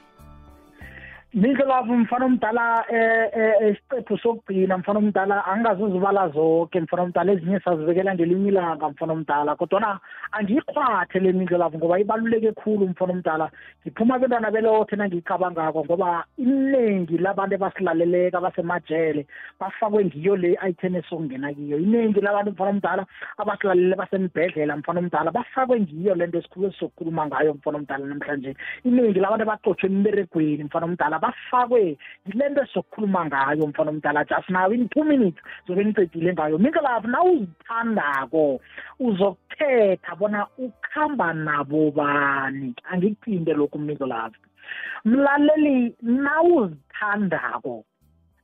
Mindlelavu mfana omdala eh eh isiqephu sokugcina mfana omdala angingazuzibala zonke mfana omdala ezinye sazibekela ngelinye ilanga mfana omdala kodwa angiyikhwathe le mindlelavu ngoba ibaluleke khulu mfana omdala. Ngiphuma abantwana belothe nangiyicabangako ngoba iningi labantu ebasilaleleka basemajele bafakwe ngiyo le item esokungena kiyo. Iningi labantu mfana omdala abasilalele basembhedlela mfana omdala bafakwe ngiyo lento esikhulu esizokhuluma ngayo mfana omdala namhlanje. Iningi labantu abaqotshwe emberegweni mfana omdala bafakwe yilento esizokhuluma ngayo mfana omdala. Just now in two minutes zobe ngicedile ngayo. Minkelapho na uzithandako uzokuthetha bona ukuhamba nabo bani? Angikuphinde lokhu minkelapho mlaleli na uzithandako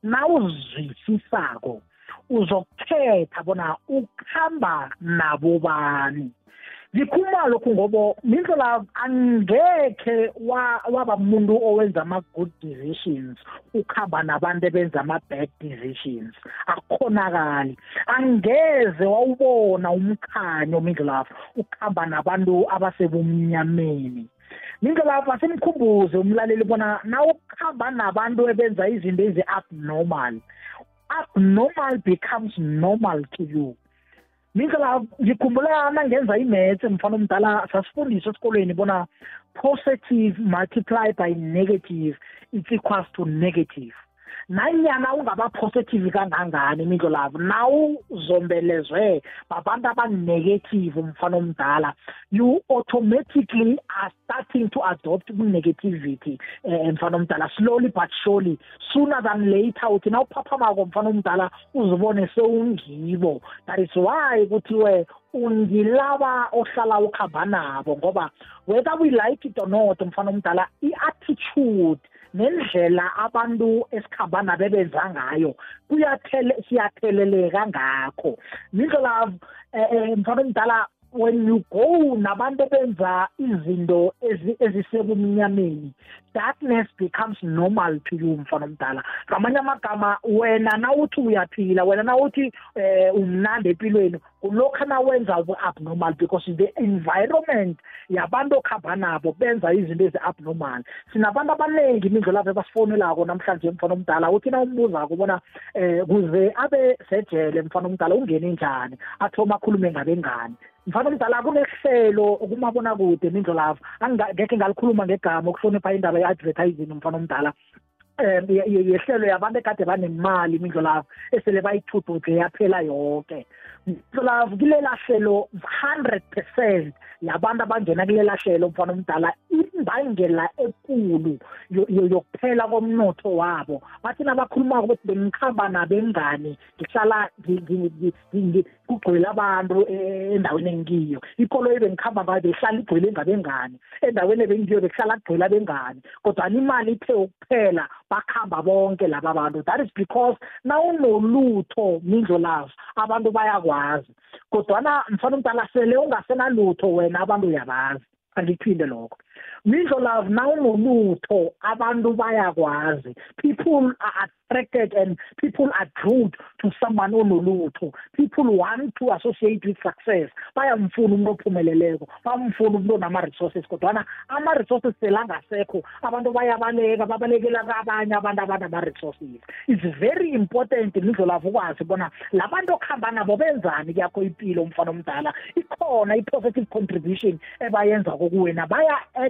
na uzizwisisako uzokuthetha bona ukuhamba nabo bani? Ngikhuluma lokhu ngoba mindlela angekhe waba umuntu owenza ama-good decisions ukuhamba nabantu ebenza ama-bad decisions. Akukhonakali. Angeze wawubona umkhanyo mindlelapho ukuhamba nabantu abasebumnyameni. Mindlelapho asimkhumbuze umlaleli bona na ukuhamba nabantu ebenza izinto ezi-abnormal abnormal becomes normal to you. Ngicela ngikhumbula nangenza imaths mfana omdala sasifundiswa esikolweni bona positive multiply by negative it's equals to negative. Nanyana ungaba positive kangangani imidlo lavo nawuzombelezwe babantu abanegative mfana omdala. You automatically are starting to adopt negativity eh, mfana omdala. Slowly but surely sooner than later uthi nawuphaphamako mfana omdala uzibone sewungibo. That is why kuthiwe ungilaba ohlala ukhamba nabo ngoba whether we like it or not mfana omdala i-attitude nendlela abantu esikhamba nabo ebenza ngayo. Kuyathele siyatheleleka ngakho. Indlela eh mfana omdala when you go nabantu benza izinto ezisebumnyameni darkness becomes normal to you mfana omdala. Ngamanye amagama wena nawuthi uyaphila wena nawuthi eh umnandi empilweni kulokhu nawenza ubu-abnormal because the environment yabantu okhamba nabo benza izinto ezi-abnormal. Sinabantu abaningi imindlu lapho ebasifonelako namhlanje mfana omdala uthi na umbuzako bona um kuze abe sejele mfana omdala ungene njani athoma akhulume ngabengani mfana omdala kunehlelo kumabonakude mindlo lapho angekhe ngalikhuluma ngegama ukuhlonipha indaba ye-advertising mfana omdala. Um yehlelo yabantu ekade banemali imindlo lapho esele bayithududle yaphela yonke mhlolavu kulela hlelo 100% yabantu abangena kulela hlelo mfana omdala imbangela ekulu yokuphela komnotho wabo. Bathi nabakhulumako ukuthi bengikhamba nabengani ngihlala kugcwele abantu endaweni engiyo. Ikoloyi bengikhamba ngayo behlala igcwele ngabengani endaweni ebengiyo bekuhlala kugcwele abengani. Kodwa imali ithe ukuphela bakhamba bonke laba bantu. That is because nawunolutho mindlo lazo abantu bayakwazi bayakwazi kodwana mfana umdala sele ungasenalutho wena abantu uyabazi angiphinde lokho. Mindlo love nawunolutho abantu bayakwazi. People are attracted and people are drawn to someone onolutho. People want to associate with success. Bayamfuna umuntu ophumeleleko bamfuna umuntu onama-resources kodwana ama-resources selangasekho abantu bayabaleka babalekela kabanye abantu abanama-resources. It's very important nindlolavu ukwazi bona labantu okuhamba nabo benzani kuyakho impilo umfana omdala. Ikhona i-positive contribution ebayenza kokuwena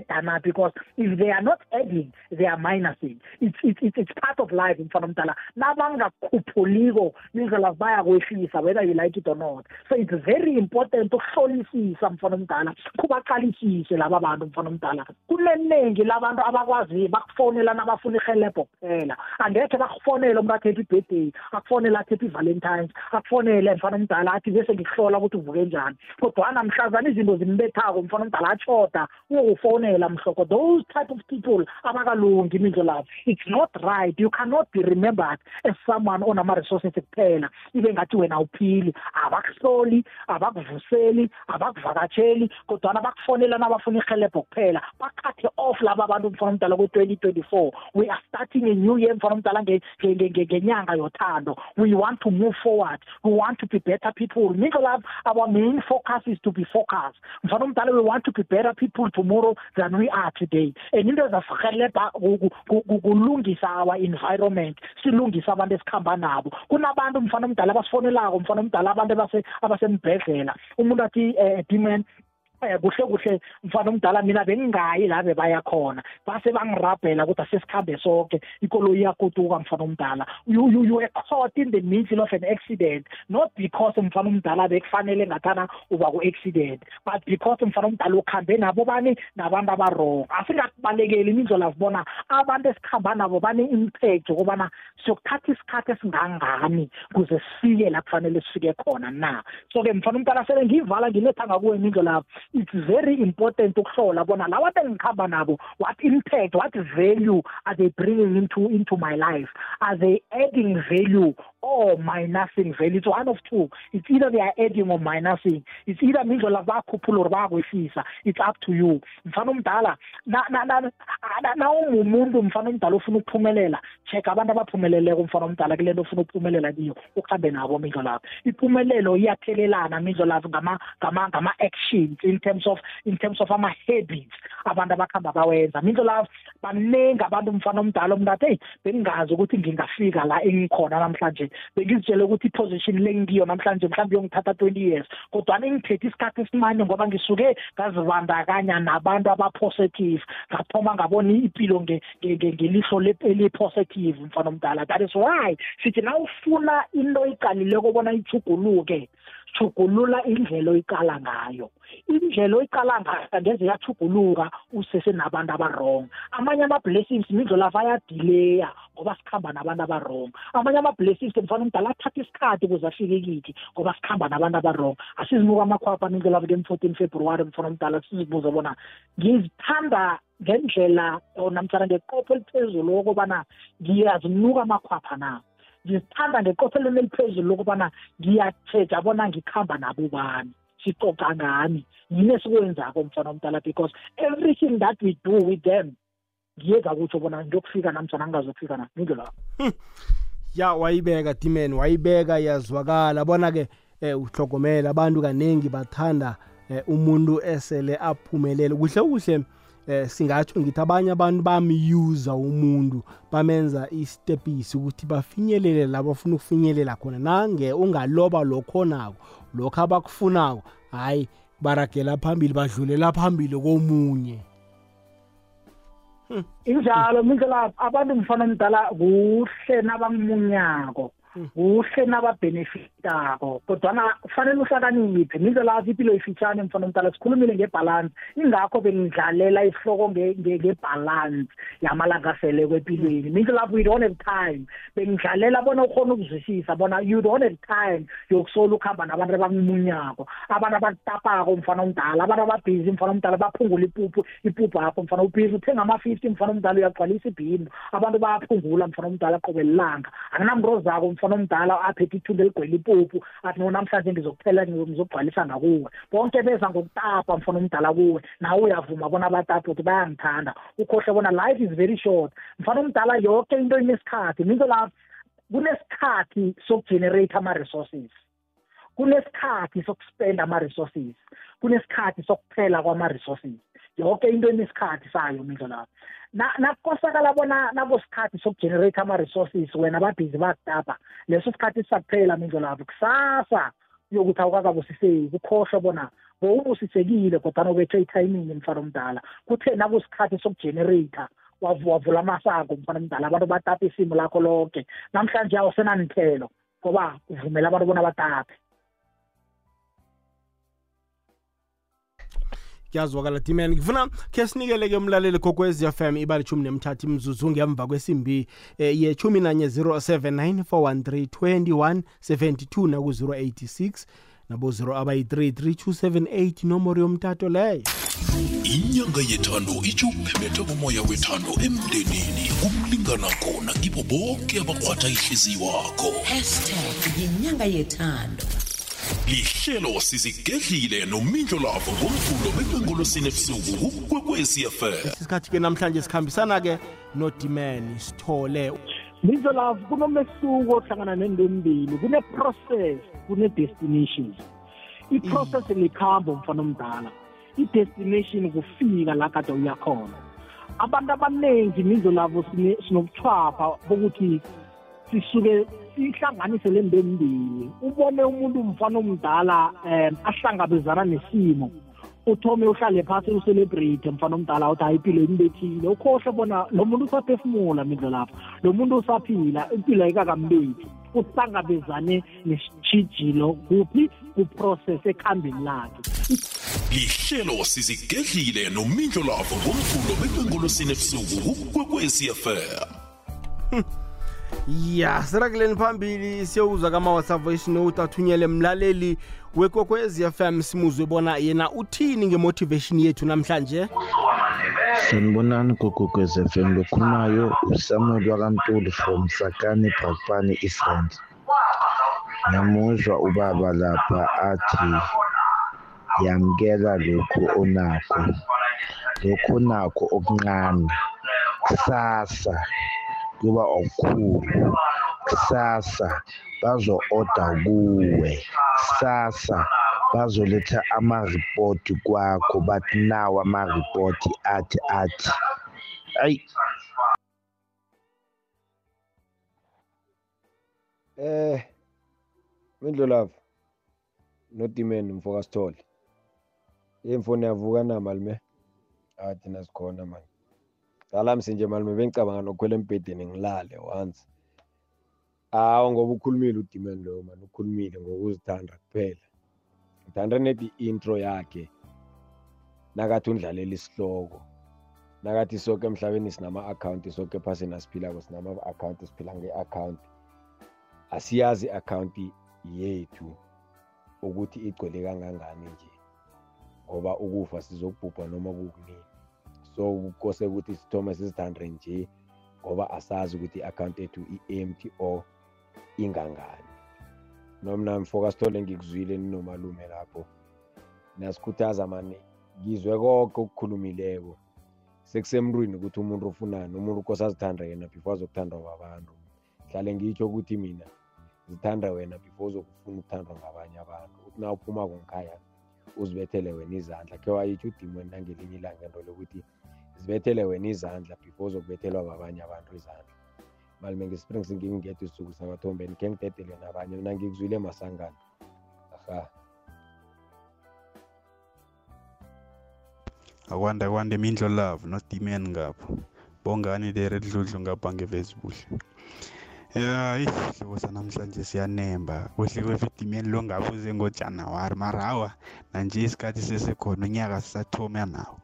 baya-eda because if they are not adding they are minusing. It's, it's, it's, part of life omdala nabangakhuphuliko nindlela bayakwehlisa whether you like it or not. So it's very important ukuhlolisisa mfana omdala kubaqalisise laba bantu mfana omdala kuneningi labantu abakwaziyo bakufonela nabafuna ihelebho kuphela. Angekhe bakufonele umuntu athethe ibirthday akufonele athethe i-valentines akufonele mfana omdala athi bese ngikuhlola ukuthi uvuke njani. Kodwana mhlazana izinto zimbethako mfana omdala atshoda those type of people abakalungi imindlo labo it's not right. You cannot be remembered as someone onama-resources kuphela. Ibe ngathi wena awuphili. Abakuhloli abakuvuseli abakuvakatsheli kodwana bakufonela nabafuna ihelebho kuphela. Bakhathe off laba abantu mfana omdala kwe-twenty twenty-four. We are starting a new year mfana omdala ngenyanga yothando. We want to move forward. We want to be better people. Mindlo labo our main focus is to be focused. Mfana omdala we want to be better people tomorrow than we are today. And into ezasihelebha kulungisa our environment silungise abantu esikhamba nabo. Kunabantu mfana omdala abasifonelako mfana omdala abantu abasembhedlela. Umuntu athi um dman eh kuhle kuhle mfana omdala mina bengingayi la bebaya khona. Base bangirabhela ukuthi asesikhambe sonke ikoloyi yakutuka mfana omdala. You you you were caught in the middle of an accident. Not because mfana omdala bekufanele ngathana uba ku accident but because mfana omdala ukhambe nabo bani? Nabantu abarong asingakubalekeli imindlela sibona abantu esikhamba nabo bane impact ukubana siyokuthatha isikhathi esingangani kuze sifike la kufanele sifike khona na. So ke mfana omdala sele ngiyivala ngiletha ngakuwe imindlela it's very important ukuhlola bona bantu engikhamba nabo what impact what value are they bringing into into my life? Are they adding value or minusing value it's one of two. It's either they are adding or minusing it's either mindlela bakhuphula or bakwehlisa it's up to you. Mfana omdala nawumumuntu mfana omdala ofuna ukuphumelela check abantu abaphumeleleko mfana omdala kule nto ofuna ukuphumelela kiyo ukuhambe nabo mindlo lapho impumelelo iyathelelana mindlo lapho ngama-actions in terms of in terms of ama-habits abantu abakuhamba bawenza. Mindlo lapho baningi abantu mfana omdala umuntu athi heyi bengingazi ukuthi ngingafika la engikhona namhlanje. Bengizitshele ukuthi iposition le ngiyo namhlanje mhlawumbe yongithatha twenty years. Kodwana ingithethe isikhathi esimane ngoba ngisuke ngazibandakanya nabantu aba-positive. Ngathoma ngabona impilo ngelihlo eli-positive mfana omdala. That is why sithi na ufuna into iqalileko bona ichuguluke chugulula indlela oyiqala ngayo. Indlela oyiqala ngayo angeze yachuguluka usese nabantu abarong amanye ama-blessings mindlela ayadileya ngoba sikhamba nabantu abarong amanye ama-blessings mfana umdala athatha isikhathi ukuze afike kithi ngoba sikhamba nabantu abarong asizimuka amakhwapha mindlela ke-fourteen february mfana umdala sizibuze bona ngizithanda ngendlela namtshana ngeqopho eliphezulu okobana ngiyazinuka amakhwapha na? Ngizithanda ngeqophelelo eliphezulu lokubana ngiyatsheja bona ngikhamba nabo bani. Sicoca ngani? Yini esikwenzako mfana omdala? Because everything that we do with them ngiyeza kutsho bona ngiyokufika namjana ngingazokufika na? Nindlo lapho hmm. ya wayibeka dimen wayibeka yazwakala bona-ke um uhlogomela abantu kaningi bathanda um umuntu esele aphumelele. Kuhle kuhle. Eh singatsho ngithi abanye abantu bamyuza umuntu bamenza istepisi ukuthi bafinyelele la bafuna ukufinyelela khona. Nange ungaloba lokho nako lokho abakufunako hayi baragela phambili badlulela phambili komunye. Hmm. injalo mindlela abantu mfana omdala kuhle nabangimunyako. Kuhle nababhenefitako kodwana kufanele uhlakaniphe. Mindlela athi impilo ifitshane mfana omdala sikhulumile ngebhalansi ingakho bengidlalela isihloko ngebhalansi yamalanga asele kwempilweni mindlela lapho you don't have time. Bengidlalela bona ukhona ukuzwisisa bona you don't have time yokusola ukuhamba nabantu abangumunyako abantu abakutapako mfana omdala abantu ababhizi mfana omdala baphungula ipuphu ipuphu yakho mfana. Ubhizi uthenga ama-fifty mfana omdala uyagcwalisa ibhindu abantu bayaphungula mfana omdala qobe lilanga. Anginamntu ozako mfana omdala aphethe ithunde eligwela ipuphu athi no namhlanje ngizokuphela ngizokugcwalisa ngakuwe bonke beza ngokutapa mfana omdala kuwe. Nawe uyavuma bona abatapa ukuthi bayangithanda. Ukhohle bona life is very short. Mfana omdala yonke into inesikhathi. Minto la kunesikhathi sokugenerate ama-resources. Kunesikhathi sokuspenda ama-resources. Kunesikhathi sokuphela kwama-resources. Yonke into enesikhathi sayo mindlo lapho nakukosakala bona nakusikhathi sokugenerate ama-resources wena babhizi bakutapa leso sikhathi sisakuphela mindlo lapho kusasa uyokuthi awukakabusiseki ukhohlwe bona bowubusisekile kodwana ubethe ithayimini mfana omdala. Kuthe nakusikhathi sokugenerata wavula amasako mfana omdala abantu batapa isimo lakho lonke namhlanje awusenanithelo ngoba uvumela abantu bona batape kuyazwakala dimani ngifuna khe sinikele-ke umlaleli kokwez fm ibali chumi nemthathu imzuzu ngemva kwesimbi eh, ye-chumi nanye 079 413 2172 naku-086 nabo-0 abayi-3 3278 inomboro yomtato leyo. Inyanga yethando itsho ukuphemetha komoya wethando emndenini. Kumlingana khona kibo bonke abakhwatha ihliziyo wakho hashtag yinyanga yethando. Lihlelo sizigedlile nomindlo lavo ngomvulo bekwengolosini ebusuku kukwekwecfm isikhathi-ke namhlanje sikhambisana-ke nodimani sithole. Mindlo love kunomehluko ohlangana nento embili kune-process kune-destinations i-process likhambo mfana omdala i-destination kufika la kade uyakhona abantu abaningi mindlo lavo sinobuchwapha bokuthi sisuke sihlanganise le nto embili ubone umuntu mfana omdala um ahlangabezana nesimo. Uthome uhlale phasi ucelebrate mfana omdala uthi hayi impilo imbethile ukhohle bona lo muntu usaphefumula mindlo lapho lo muntu usaphila impilo ayikakambethi uhlangabezane nesitshijilo kuphi? Kuprocess ekhambeni lakhe. Lihlelo sizigedlile nomindlo lavo ngomvulo bekwengolosini ebusuku kukwekwecfm ya sirakuleni phambili siyokuzwa kama-whatsapp voice note athunyele mlaleli wekwekwez fm simuzwe bona yena uthini ngemotivation yethu namhlanje? Sanibonani gogokwez FM lokhulumayo. Usamuel wakantuli from sakani brakpani israel ngiyamuzwa ubaba lapha athi yamkela lokhu onakho. Lokhu onakho okuncane. Kusasa. Kuba okukhulu kusasa bazo-oda kuwe. Kusasa bazoletha amaripoti kwakho bathi nawo amaripoti athi athi ayi. Eh Mindlo love nodimeni mfoka sithole imfoni yavuka na malume ah thina sikhona manje cala msinje malume bengicabanga nokukhwela embhedeni ngilale once awu ngoba ukhulumile udimeni loyo mani ukhulumile ngokuzithanda kuphela ngithanda nedi intro yakhe nakathi undlalela isihloko nakathi sonke emhlabeni sinama-akhawunti sonke ephasini asiphilako sinama-akhawunti siphila nge-akhawunti asiyazi i-akhawunti yethu ukuthi igcwele kangangani nje ngoba ukufa sizokubhubha noma kukunini. So kose ukuthi sithome sizithande nje ngoba asazi ukuthi i-akhawunti yethu i-empty or ingangani. Nomna mfoka sithole ngikuzwile ninomalume lapho nasikhuthaza mani ngizwe konke okukhulumileko. Sekusemntwini ukuthi umuntu ufunani umuntu kose azithande yena before azokuthandwa babantu. Hlale ngitsho ukuthi mina zithanda wena before uzokufuna ukuthandwa ngabanye abantu. Uthi na uphumako ngikhaya uzibethele wena izandla. Khe wayitsho udimoni nangelinye ilanga into lokuthi zibethele wena izandla before uzokubethelwa babanye abantu izandla. Malume ngesprings ngingingedwa isisuku sabathombeni khe ngidedele nabanye. Mina ngikuzwile masangana aha. Akwanda kwande mindlo love nodimen ngapho. Bongani lere dludlu ngapha ngevesibuhle hayi hlobo sanamhlanje siyanemba. Kuhle kwefidimeni lo ngabe uze ngojanuwari. Mara hawa nanje isikhathi sesekhona unyaka sisathoma nawo.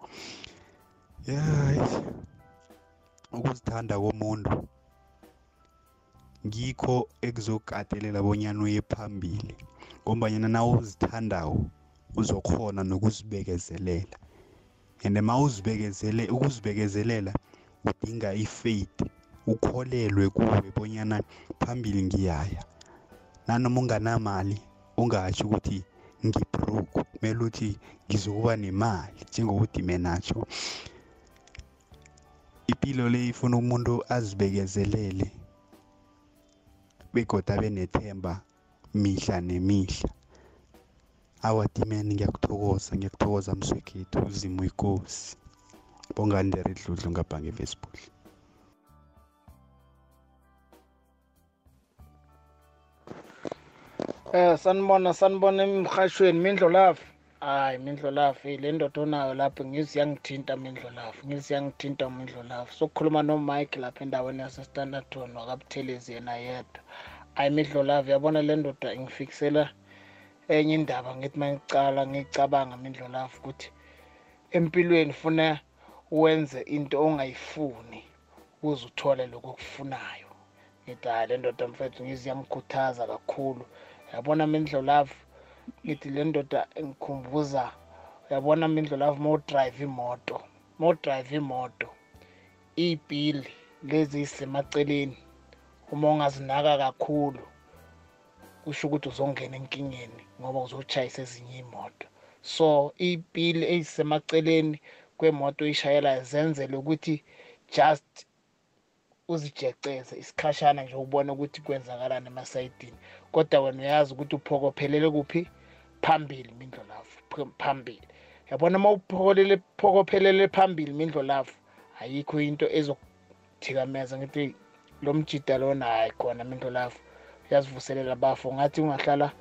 Yayi ukuzithanda komuntu ngikho ekuzokatelela bonyana uye phambili ngombanyana na uzithandako uzokhona nokuzibekezelela. And ma uzibekezele ukuzibekezelela udinga i-faith ukholelwe kuwe bonyana phambili ngiyaya. Nanoma unganamali ungatsho ukuthi ngibroke kumele uthi ngizokuba nemali njengokuthi menatsho ipilo le ifuna umuntu azibekezelele begoda abe nethemba mihla nemihla. Awadimeni ngiyakuthokoza ngiyakuthokoza mswekhethu uzimo ikosi. Bongani dere dludlu ngapha ngefacebook. Eh sanibona sanibona emhashweni Mindlo Love. Hayi Mindlo Love le ndoda onayo lapho ngizi yangithinta Mindlo Love. Ngizi yangithinta Mindlo Love. Sokukhuluma no Mike lapha endaweni yase Standardton wakabuthelezi yena yedwa. Hayi Mindlo Love yabona le ndoda ingifikisela enye indaba ngithi mangicala ngicabanga Mindlo Love ukuthi empilweni funa wenze into ongayifuni ukuze uthole lokho okufunayo. Ngithi hayi le ndoda mfethu ngizi yamkhuthaza kakhulu. yabona mindlo love ngithi le ndoda ngikhumbuza uyabona mindlo love uma udrive imoto uma udrive imoto iy'pili lezi ezisemaceleni uma ungazinaka kakhulu kusho ukuthi uzongena enkingeni ngoba uzochayisa ezinye iy'moto. So iy'pili ezisemaceleni kwemoto oyishayelayo zenzele ukuthi just uzijeceze isikhashana nje ubone ukuthi kwenzakalani emasayidini kodwa wena uyazi ukuthi uphokophelele kuphi phambili mindlo lafu phambili. Yabona uma uphokolele phokophelele phambili mindlo lafu ayikho into ezokuthikameza ngithi lo mjida lona hayi khona mindlo lafu. Uyazivuselela bafo ngathi ungahlala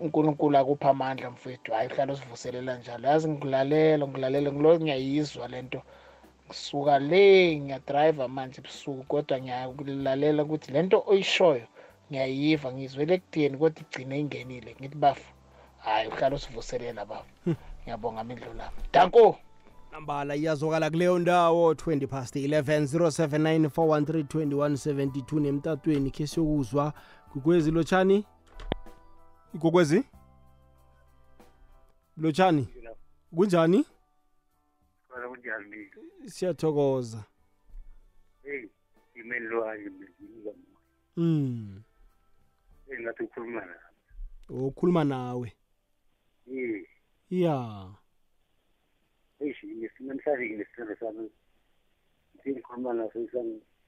unkulunkulu akupha amandla mfethu hhayi uhlala usivuselela njalo. Yazi ngikulalela ngikulalela ngilo ngiyayizwa le nto. Ngisuka le ngiyadrayiva manje ebusuku kodwa ngiyakulalela ukuthi le nto oyishoyo ngiyayiva ngizwele ekudeni kodwa igcine ingenile. Ngithi bafu hhayi uhlala usivuselela bafu. Ngiyabonga mindlu lami. Danko! Nambala iyazwakala kuleyo ndawo 20 past 11 0794132172 nemtatweni khe siyokuzwa kukwezi lotshani? Ikokwezi lotshani? Kunjani? Khona kunjani? siyathokoza. Hey, imeli lwanye mbizinika mm engathi ukhuluma nami. ukhuluma nawe ye ya hey, ngesimemhlanje ngesithando sami. Ngikhuluma naso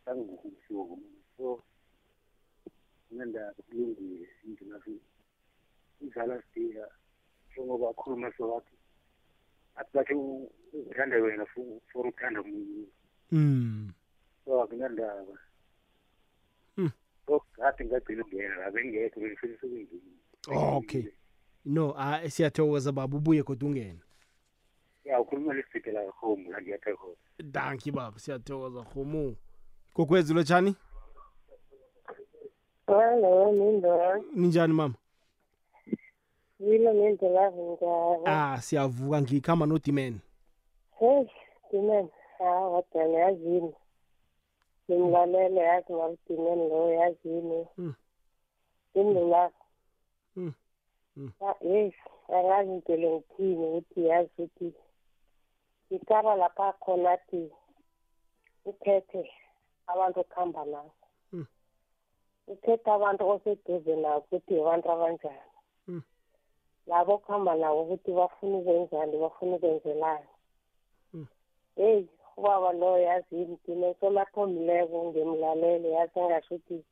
sangibusuku. So, ngenda kulungile into nathi. Izala sidika njengoba akhuluma so wathi athi bathi uthanda wena for for uthanda umuntu. mm So akunandaba. Ngathi ngagcina ungena la bengekho bengifisa ukungena. okay no ah siyathokoza baba ubuye kodwa ungena Ya ukhuluma lesibhedlela home la ngiyathokoza. danki baba siyathokoza homu kokwezi lotshani Hello, Mindo. ninjani mama Yilo Mindo lavinjani? ah siyavuka ngikhamba nodimen Hey, Dimen. Ah, wadala yazini. Ngimlalele yazi ngalidimen lo yazini. Mm. Mindo la. Mm. Mm. Ah, yes, angazi ngitele ngithini ukuthi yazi ukuthi ikara lapha khona athi ukhethe abantu okuhamba nabo. Mm. ukhethe abantu oseduze nabo ukuthi abantu abanjani. Mm. labo okuhamba nabo ukuthi bafuna ukwenzani bafuna ukwenzelani Mm. heyi ubaba lo yazi imdine solaphomileko ngemlalele yazi angasho ukuthi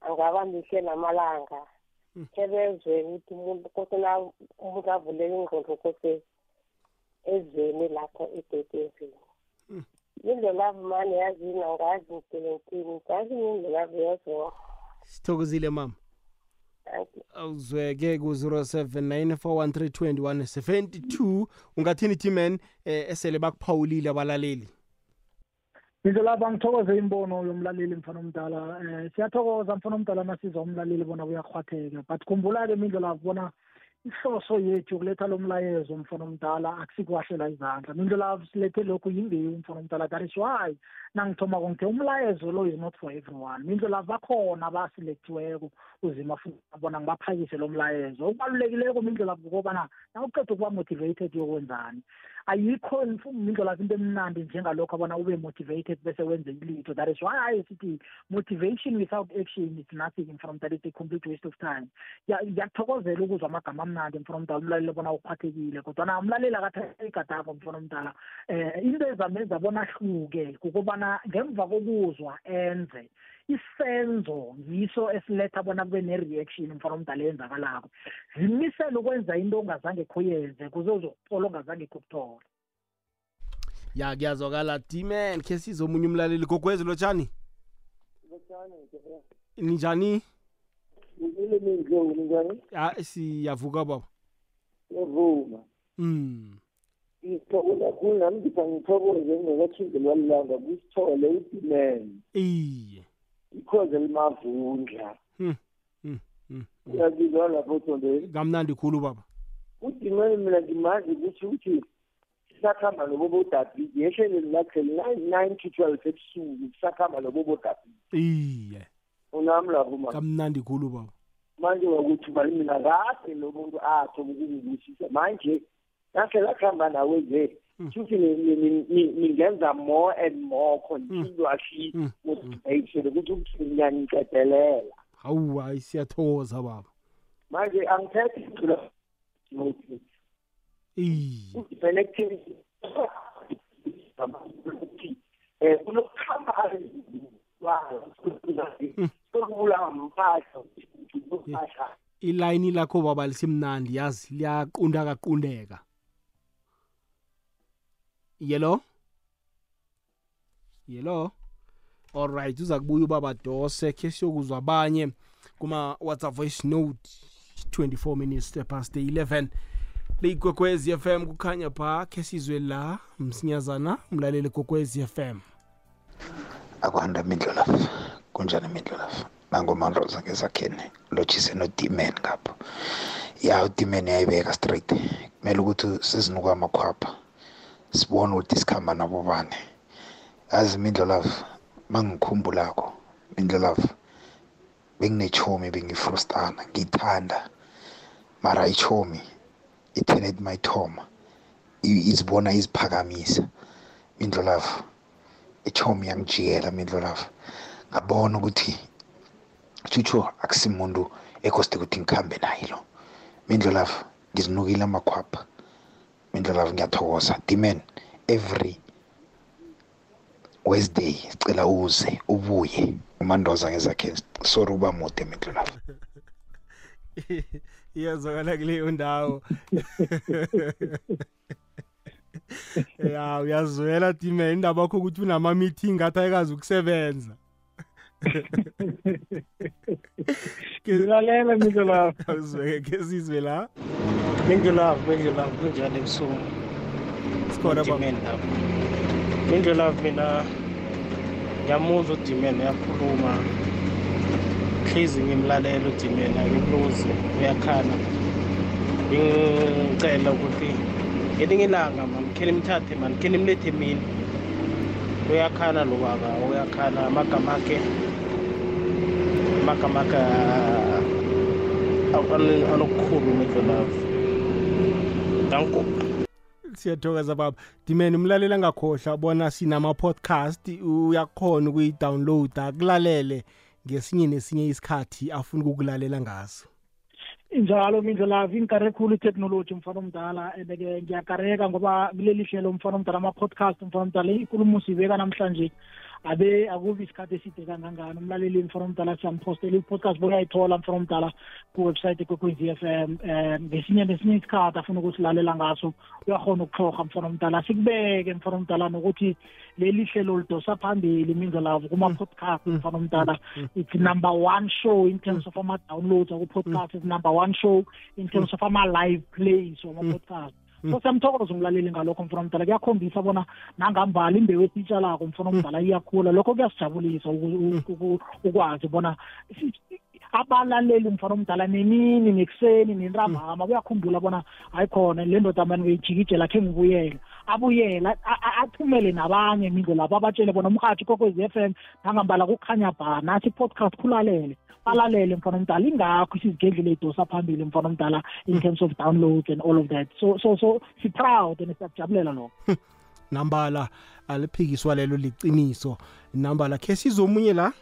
angaba mihle namalanga khebezwe ukuthi umuntu kose na umuntu avulele ingqondo kose ezweni lapho edodezweni Mm. indlelavu mani yazini angazi ngidele ngithini ngazi indlelavu yazowa sithokozile mama. Thank you. awuzweke ku-0794132172 ungathini timan eh, esele bakuphawulile abalaleli. Ngizo lapha ngithokoze imbono yomlaleli mfana omdala. Eh siyathokoza mfana omdala masizwa umlaleli bona kuyahwatheka but khumbula ke mindlo lapho bona ihloso yethu ukuletha lo mlayezo mfana omdala akusikwahlela izandla. Mindlela silethe lokhu yimbewu mfana omdala. That is why nangithoma konke umlayezo lo is not for everyone. Mindlela bakhona abaselectiweko uzima futhi bona ngibaphakise lo mlayezo. Okubalulekileko mindlela kukobana nawuqeda ukuba motivated yokwenzani ayikho mindlela into emnandi njengalokho abona ube motivated bese wenze ilitho. That is why sithi motivation without action is nothing from that is a complete waste of time. Ngiyakuthokozela ukuzwa amagama amnandi mfana omdala umlaleli bona uphathekile kodwa umlaleli akathatha igadako mfana omdala. Um into ezamenza bona ahluke kukobana ngemva kokuzwa enze isenzo yiso esiletha bona kube ne-reaction mfana omdala eyenzakalako zimisele ukwenza into ongazange khoyenze kuze uzokuthola ongazange khokuthola ya kuyazwakala. D-man khe sizomunye umlaleli. Gogwezi lotshani? Ninjani? Ngile mindlovu njani ya siyavuka baba. Yavuma. Mm ngithokoza kakhulu nami ngithi angithokoze ngingakathingelwa lilanga kusithole udimene iye. Ikhoze limavundla Hmm, hmm, hmm, hmm. uyabizwa lapho thondeni kamnandi khulu baba. Udimene mina ngimazi ukuthi ukuthi sisakhamba nobobodabidi yehleleni lakhe nine to twelve ebusuku sisakhamba nobobodabidi iye. Unami lapho ma. Kamnandi khulu baba. Manje wakuthi mali mina kade lo muntu atho ukungibusisa. Manje nakhe lakuhamba nawe nje futhi ningenza more and more continuously motivation ukuthi ukuthi ngiyangiqedelela hawu hayi siyathokoza baba. Manje angithethe icula iye connectivity eh mpahla ilayini lakho baba lisimnandi yazi liyaqunda kaqundeka. Yelo yelo alright uza kubuya ubaba dose khe siyokuzwa abanye kuma whatsapp voice note 24 minutes past 11 liyigwekwezi fm kukhanya pha khe sizwe la msinyazana umlaleli gwekwezi fm akwanda mindlolafu kunjani mindlolafu nangomanroza ngezakheni lotshise no-dman ngapho ya u-dman yayibeka straight. Kumele ukuthi sizinuka amakhwapha. Sibone ukuthi sikhamba nabo bane yazi mindlolafu mangikhumbulako mindlolafu benginechomi bengifrostana ngiyithanda mara ichomi itenet mayithoma izibona iziphakamisa. Mindlolafu ichomi yangijikela mindlolafu ngabona ukuthi chucho akusimuntu ekoste ukuthi ngikhambe naye lo. Mindlolafu ngizinukile amakhwapha. Mindlolafu ngiyathokoza. Dimen every wednesday sicela uze ubuye. Umandoza ngezakhe sorry uba mude mindlolafu iyazwakala kuleyo ndawo. Ya uyazwela dime indaba yakho ukuthi unama-meeting athi ayikazi ukusebenza. Ngilalela mindlelafu awuzweke ke sizwe la mindlelafu mindlelafu kunjani ebusuku sikhona udimeni lapho mindlelafu mina ngiyamuzwa udimeni uyakhuluma hlizi ngimlalela udimeni akimluzi uyakhala ngicela ukuthi ngelinye ilanga mani khe nimthathe mani khe nimlethe mina uyakhala lo baba uyakhala amagama akhe amagama akhe anokukhulu mindlelafu danko siyathokoza baba. Dimene umlaleli angakhohlwa bona sinama-podcast uyakhona ukuyi-downloada akulalele ngesinye nesinye isikhathi afuna ukukulalela ngaso injalo mindlelavu ingikare khulu itekhnoloji mfana omdala and-ke ngiyakareka ngoba kuleli hlelo mfana omdala ama-podcast mfana omdala ikulumo siyibeka namhlanje. Abe akubi isikhathi eside kangangani. Umlaleli mfana omdala siyampostela i-podcast bokuyayithola mfana omdala kuwebsite kwekwezi f m um ngesinye nesinye isikhathi afuna ukusilalela ngaso. Uyakhona ukuhlorha mfana omdala sikubeke mfana omdala nokuthi leli hlelo lidosa phambili mindlelavu kuma-podcast mfana omdala it's number one show in terms of ama-downloads aku-podcast it's number one show in terms of ama-live plays wama-podcast. So siyamthokoza umlaleli ngalokho mfana omdala kuyakhombisa bona nangambala imbewu esitshalako mfana omdala iyakhula. Lokho kuyasijabulisa ukwazi bona abalaleli mfana omdala nemini nekuseni nentambama kuyakhumbula bona hayi khona le ndoda mani beyijikijela khe ngibuyela abuyela a- a- athumele nabanye mindlo lapho abatshele bona umhathi kokwezi F M nangambala kukhanya bha nathi podcast kulalele balalele mfana omdala. Ingakho sizigedlela idosa phambili mfana omdala in terms of downloads and all of that. So so so si proud and siyakujabulela lokho. Nambala aliphikiswa lelo liciniso. Nambala khe sizomunye la?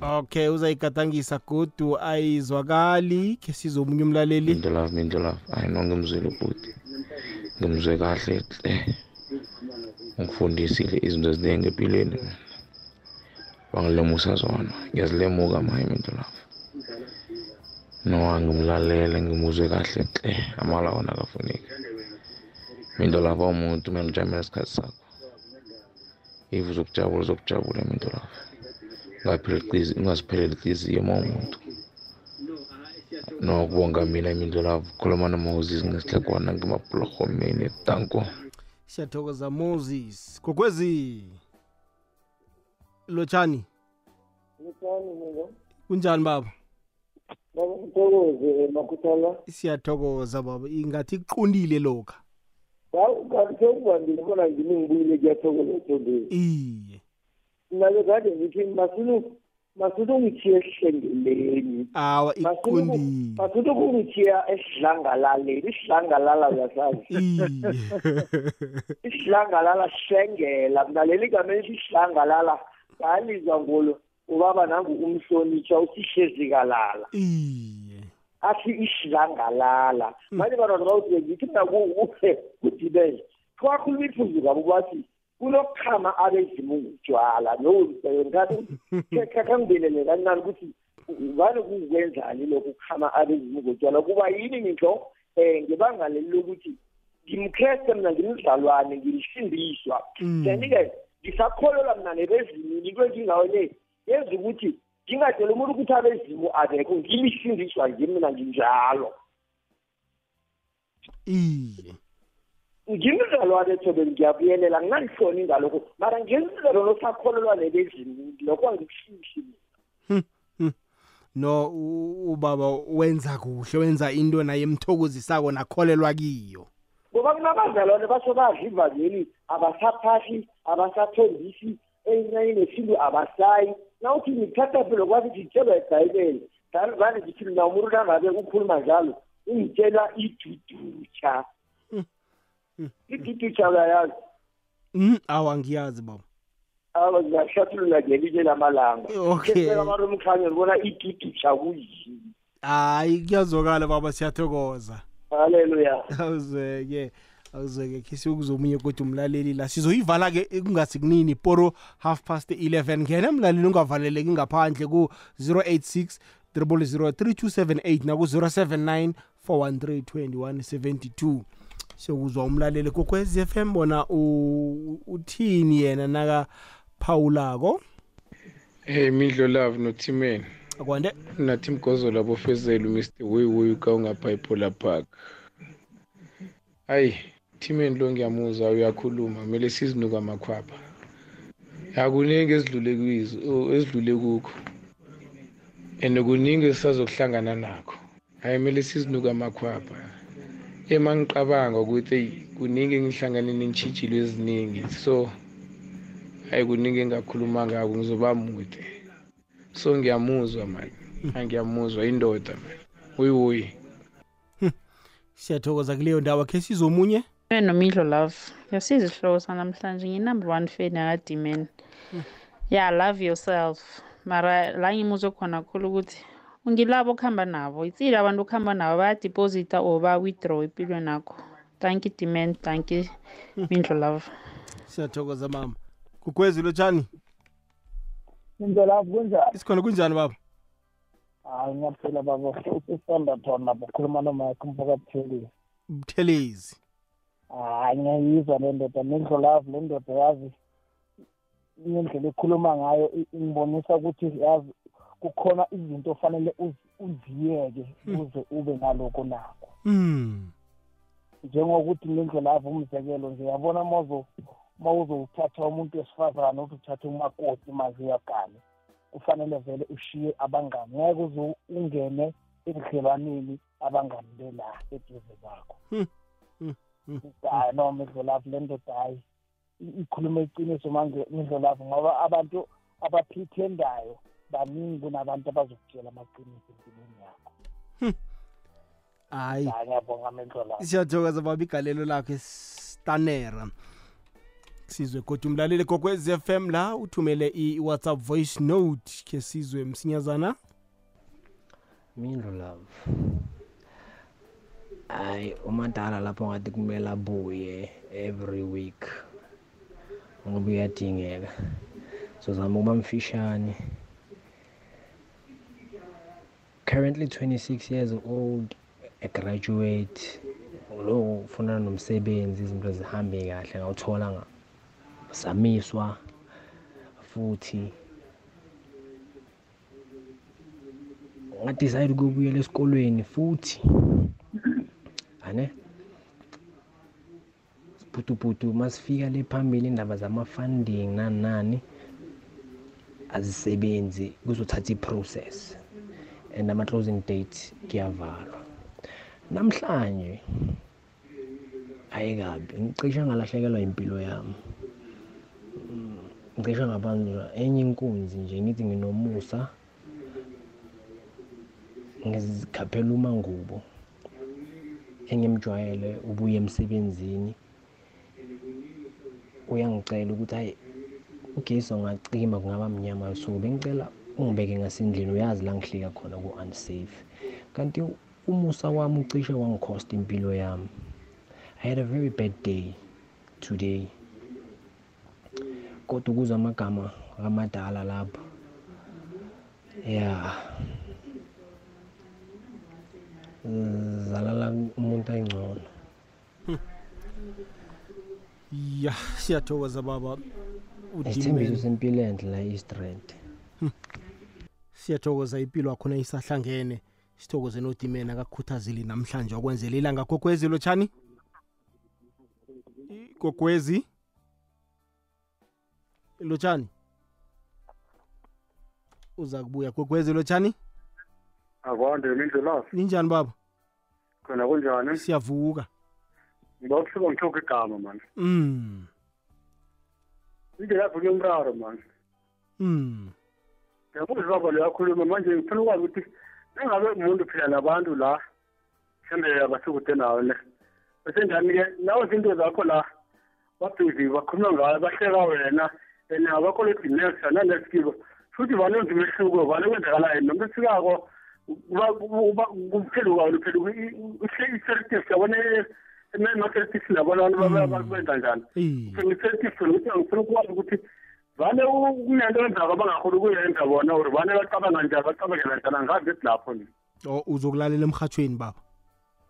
Okay uzayigadangisa godu ayizwakali khe sizomunye umlaleli. Mindlo love mindlo love hayi no ngimzwile ubhuti ngimzwe kahle hle ungifundisile izinto eziningi empilweni. Wangilemusa zona. Ngiyazilemuka maye mindlo love no ngimlalele ngimuzwe kahle hle amala wona akafuneki. Mindlo love awumuntu kumele ujamele isikhathi sakho. If uzokujabula uzokujabula mindlo love ungazipheleli ihliziyo ma umuntu nokubonga mina imindlo lavo khuluma nomoses ngesihlekwana ngimabhulorhomeni tanko siyathokoza moses. Kokwezi lotshani Ngitshani mina. kunjani baba? Baba ngithokoze makhuthala. siyathokoza baba. Ingathi kuqondile lokha. Hawu kanti sekuvambile bona ngimi ngibuyile kuyathokoza ethombeni. Nabe kade ngithi masulu masulu ngithiye esihlengeleni. awa iqondile masulu kungithiya esidlangalaleni. Isidlangalala uyasazi. Isidlangalala sihlengela. Mnalela igama elithi isidlangalala. Ngalizwa ngolo ubaba nangu umhlonitsha usihlezi-kalala. iye athi isidlangalala manje bantwana bawuthi ngithi mna kudibele kwakhuluma iphuzu kabo bathi kunokuchama abezimu ngutshwala nokangibelele kancane ukuthi vane kukwenzani lokhu kuchama abezimu ngotshwala kuba yini ngitlo um ngebanga leli lokuthi ngimkreste mna ngimdlalwane ngilisindiswa kanti-ke ngisakholelwa mna nebezimini le yenza ukuthi ngingatshela umuntu ukuthi abezimu abekho ngilisindiswa ngimi mina nginjalo. Iye. Ngimzalwane thobeni ngiyabuyelela nginganihloni ngalokho. Mara ngenzelo nosakholelwa nebezimu lokho angikuhlihli no u- ubaba wenza kuhle wenza into naye emthokozisako nakholelwa kiyo. Ngoba kunabazalwane baso badla ivangeli abasaphahli abasathombisi enyanye nesintu abasayi. Nawuthi ngithatha phela kwathi ngitshelwa ebhayibheli vane ngithi mina umuntu nangabe ukhuluma njalo ungitshela idudutsha idudutsha uyayazi Mm, awa ngiyazi baba. Awa ngingahlathulula ngelinye lamalanga. Okay. abantu omkhanye ngibona idudutsha kuyini? Hayi kuyazwakala baba siyathokoza. Haleluya. Awuzweke awuzweke khe siyokuzomunye kodwa umlaleli la. Sizoyivala-ke kungasi kunini poro half past 11 ngena emlaleli ungavaleleki ngaphandle ku-086 0003278 naku-079 413 siyokuzwa umlaleli kokwez f m bona u- uthini yena nakaphawulako Hey Midlo Love noTimen. akwande Nathi mgozola bofezelo Mr. Wewe ka ungaphipola park. Hayi Timen lo ngiyamuzwa uyakhuluma kumele sizinuka amakhwapha. Akuningi esidlule kwizo o- esidlule kukho. And kuningi esisazokuhlangana nakho. Hayi kumele sizinuka amakhwapha. Ema ngiqabanga ukuthi hey kuningi engihlangane nentshitshilo eziningi. So hayi kuningi engakhuluma ngako ngizoba mude. So ngiyamuzwa mani angiyamuzwa indoda mani wuyi wuyi. Siyathokoza kuleyo ndawo. Khe size omunye? Nomidlo love. Yasiza isihloko sanamhlanje. Nginumber one fan yakadimen ya love yourself. Mara la ngimuzwe khona khulu ukuthi ungilabo okuhamba nabo. Itsile abantu okuhamba nabo bayadiposita or ba-withdraw empilweni nakho tanki dimen tanki mindlo love. Siyathokoza mama. Kukwezi lotshani indlela kunjani? Isikhona kunjani baba? Hayi ngiyaphila baba. Usisandathona lapho khuluma nomakho mphakatheli buthelezi hayi ngiyayizwa le ndoda. Nendlolavu le ndoda yazi indlela ekhuluma ngayo i- ingibonisa ukuthi yazi kukhona izinto ofanele uzi- uziyeke ukuze ube naloko nakho. Mm. njengokuthi ngendlelavu umzekelo nje yabona ma uzo- ma uzowuthatha umuntu wesifazane uthi uthathe umakoti maze uyagane kufanele vele ushiye abangani. Ngeke uze ungene ebudlelwaneni abangani bela eduze kwakho. Hayi no midlolavu le ndoda hayi i- ikhuluma iqiniso manje midlolavu ngoba abantu abaphithendayo baningi kunabantu abazokutshela amaqiniso empilweni yakho. Hayi. Hayi ngiyabonga midlolavu siyathokoza baba igalelo lakho esitanera. Sizwe kodwa umlaleli gokwez f m la uthumele i-whatsapp voice note ke sizwe msinyazana. Mindlu love. Hayi umadala lapho ngathi kumele abuye every week. Ngoba uyadingeka. Sozama ukuba mfishane currently 26 years old a graduate. Lo ufuna nomsebenzi izinto zihambe kahle ngawuthola nga samiswa futhi ngadecide ukubuyela esikolweni futhi ane? Sibhutubutu masifika le phambili indaba zama-funding nani nani azisebenzi kuzothatha i-process. And ama-closing date kuyavalwa. Namhlanje ayikabi ngicishe ngalahlekelwa impilo yami. Mm, ngicishe ngabanjwa enye inkunzi nje ngithi nginomusa ngizikhaphela umangubo engimjwayele ubuye emsebenzini. Uyangicela ukuthi hayi ugesi ungacima kungaba mnyama so bengicela ungibeke ngasendlini uyazi la ngihlika khona ku-unsafe. Kanti umusa wami ucishe wangikhosta impilo yami. I had a very bad day today. Kodwa ukuzwa amagama amadala lapha ya zalala umuntu ayingcono. Ya siyathokoza baba. Isithembiso udimeni sempilo enhle la eastrand siyathokoza impilo wakhona isahlangene sithokoze nodimeni akakhuthazile namhlanje wakwenzela ilanga. Gogwezi lotshani? Gogwezi? Lotshani? Uza kubuya. Gogwezi lotshani? Akwande mindlulavu ninjani baba? Khona kunjani? Siyavuka. Ngiba ukuhluka ngithoka igama mani mm. Indlela kunomraro mani mm. Ngiyabuza baba liyakhuluma manje ngifuna ukwazi ukuthi nangabe umuntu phila nabantu la mhlawumbe abasukude nawe ne bese njani-ke nawe zinto zakho la babhizi bakhuluma ngayo bahleka wena and next nanesikibo futhi banenza umehluko vane kwenzakalayo noma esikako kupheluka wena upheluka i-selective yabona ema-selective nabona abantu benza njani? I-selective phela ukuthi angifuna ukwazi ukuthi vane kunento enzako abangakhona ukuyenza bona or vane bacabanga njani bacabangela njani angazi ethi lapho ni o uzokulalela emhathweni baba.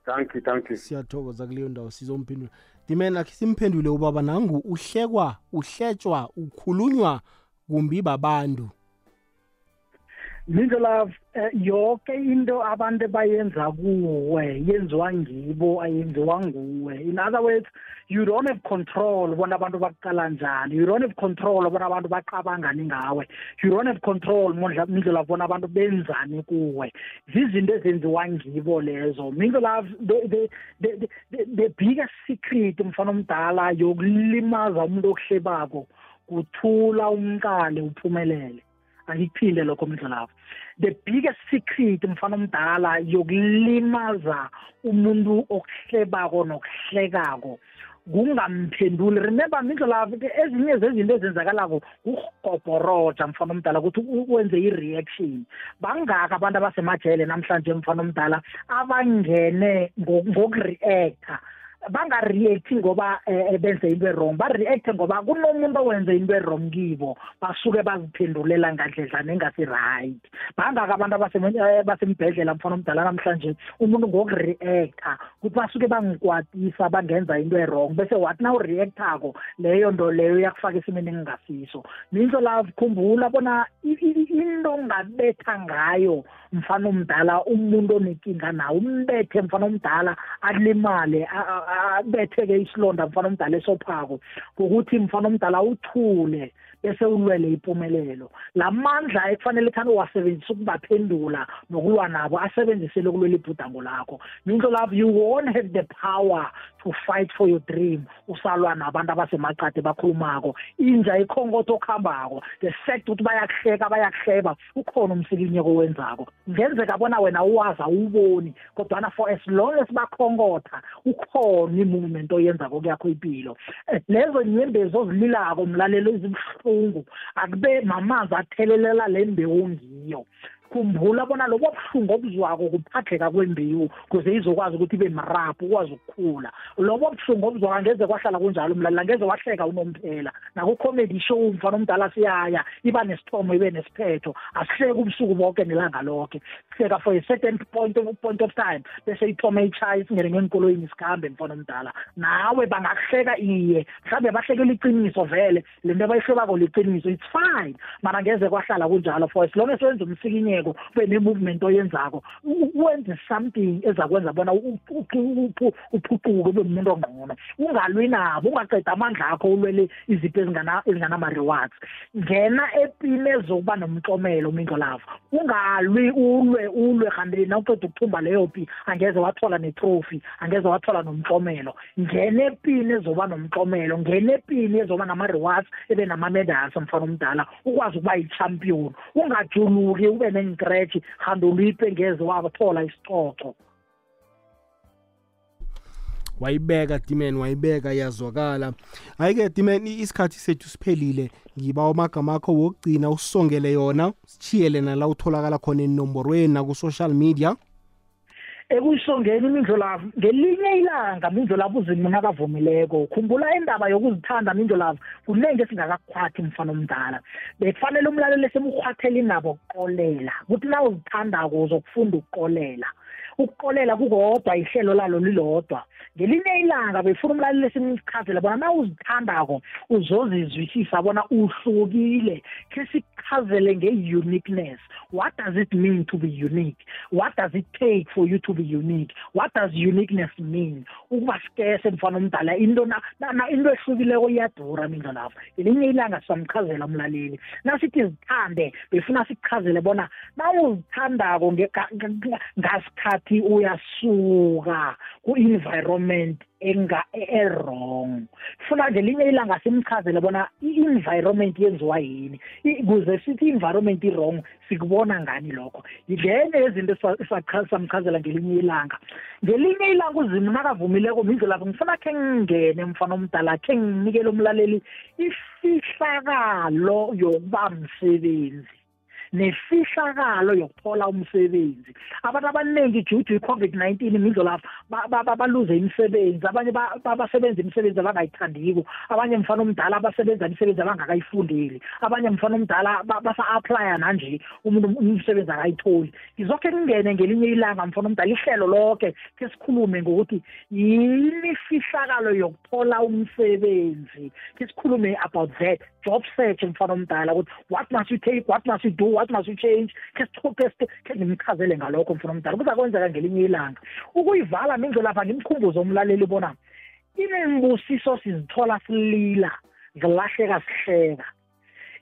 Thank you thank you. Siyathokoza kuleyo ndawo sizomphendula. Dimeni akhe simphendule ubaba nangu uhlekwa uhletshwa ukhulunywa kumbi babantu. Mindlelav eh, yonke into abantu bayenza kuwe yenziwa ngibo ayenziwa nguwe. In other words you don't have control bona abantu baqala njani you don't have control bona abantu baqabangani ngawe you don't have control mondla Mindlelav bona abantu benzani kuwe. Zizinto ezenziwa ngibo lezo. Mindlelav the the the, the, the biggest secret mfana omdala yokulimaza umuntu okuhlebako kuthula umqale uphumelele. Angikuphinde lokho mdlalapho the biggest secret mfana omdala yokulimaza umuntu okuhlebako nokuhlekako. Kungamphenduli remember mindlelavu ke ezinye zezinto ezenzakalako kurhobhoroja mfana omdala ukuthi wenze i-reaction. Bangaka abantu abasemajele namhlanje mfana omdala abangene ngokureacta bangareacti ngoba eh, benze into wrong bareacte ngoba kunomuntu owenze into wrong kibo basuke baziphendulela ngandledlana engasi-right bangaka abantu abasem- eh, basembhedlela mfana omdala namhlanje umuntu ngokureacta ukuthi basuke bangikwatisa bangenza into wrong bese wathi na ureactako leyo nto leyo iyakufaka esimeni engingasiso. Ninzo la khumbula bona i- i- into ongabetha ngayo mfana omdala umuntu onenkinga nawo umbethe mfana omdala alimale a- a- abetheke isilonda mfana omdala esophako ngokuthi mfana omdala uthule bese ulwele impumelelo. La mandla ekufanele thana uwasebenzisa ukubaphendula nokulwa nabo asebenzisele ukulwela ibhudango lakho. Mindlo love you won't have the power to fight for your dream. Usalwa nabantu abasemaqade bakhulumako inja ikhonkoto okuhambako the fact ukuthi bayakuhleka bayakuhleba. Ukhona umsikinyeko wenzako ngenzeka bona wena uwazi awuboni kodwana for as long as bakhonkotha ukhona i-movement oyenzako kuyakho impilo Eh, lezo nyembezi ozililako mlalelo ezibuhlungu akube mamanzi athelelela le mbewu ngiyo. Khumbula bona lobo buhlungu obuzwako kuphatheka kwembewu kuze izokwazi ukuthi ibe mraphu ukwazi ukukhula. Lobo buhlungu obuzwako angeze kwahlala kunjalo mlalela angeze wahleka unomphela. Naku-comedy show mfana omdala siyaya iba nesithomo ibe nesiphetho. Asihleki ubusuku bonke nelanga lonke sihleka for a certain point of, point of time bese ithome itshaya singene ngenkoloyini sikhambe mfana omdala. Nawe bangakuhleka iye mhlawumbe bahlekela iqiniso vele le nto abayihlobako liqiniso it's fine. Mara angeze kwahlala kunjalo for as long as wenza umsikinyeko ube ne-movement oyenzako. U- u- wenze something ezakwenza bona u- u- u- uphu- uphucuke ube umuntu ongqono ungalwi nabo ungaqeda amandla akho ulwele izipho ezingana- ezinganama-rewards ngena epini ezokuba nomtlomelo mindlo lavo ungalwi ulwe ulwe kanti nawuqeda ukuthumba leyo pi angeze wathola netrophy angeze wathola nomtlomelo ngena epini ezoba nomtlomelo ngena epini ezoba nama-rewards ebe nama-medals mfana omdala ukwazi ukuba yi-champion. Ungajuluki ube nengikretshi kanti uliphe ngeze wathola isicoco wayibeka dimen wayibeka yazwakala hayi-ke dimen i- isikhathi sethu siphelile. Ngiba amagama akho wokugcina usongele yona sishiyele nala utholakala khona enomborweni naku-social media. Ekuyisongeni imindlo lavo ngelinye ilanga mindlo lavo uzima nakavumileko. Khumbula indaba yokuzithanda mindlo lavo kuningi esingakakukhwathi mfana omdala. Bekufanele umlaleli esemukhwathela inabo kuqolela kuthi na uzithandako uzokufunda ukuqolela. Ukuqolela kukodwa ihlelo lalo lilodwa. Ngelinye ilanga befuna umlaleli esimchazele bona na uzithandako uzozizwisisa bona uhlukile. Khe sikuchazele nge-uniqueness. What does it mean to be unique? What does it take for you to be unique? What does uniqueness mean? Ukuba sikese mfana omdala into na- na- na- into ehlukileko iyadura mindla lapho ngelinye ilanga sizamchazela umlaleli nasithi zithande befuna sikuchazele bona nawuzithandako nge- nga- ngasikhathi uyasuka ku-environment enga e-wrong. Funa ngelinye ilanga simchazele bona i-environment yenziwa yini. I- kuze sithi i-environment i-wrong sikubona ngani lokho. Ngenye yezinto esa- esacha- samchazela ngelinye ilanga. Ngelinye ilanga uzima nakavumileko mindlelapho ngifuna khe ngingene mfana omdala khe nginikele umlaleli ifihlakalo yokuba msebenzi. Nefihlakalo yokuthola umsebenzi. Abantu abaningi due to i-covid-19 mindlo lapho ba- ba- ba- baluze imisebenzi abanye ba- ba- basebenza imisebenzi abangayithandiko abanye mfana omdala abasebenza imisebenzi abangakayifundeli abanye mfana omdala ba- basa-aplya nanje umuntu umsebenzi akayitholi. Ngizokhe kungene ngelinye ilanga mfana omdala ihlelo lonke ke sikhulume ngokuthi yini ifihlakalo yokuthola umsebenzi. Ke sikhulume about that job search mfana omdala ukuthi what must you take what must you do ke sitho- ke sitho- ke ngimchazele ngalokho mfana omdala kuza kwenzeka ngelinye ilanga. Ukuyivala mindlo lapha ngimkhumbuze umlaleli bona inembusiso sizithola silila zilahleka sihleka.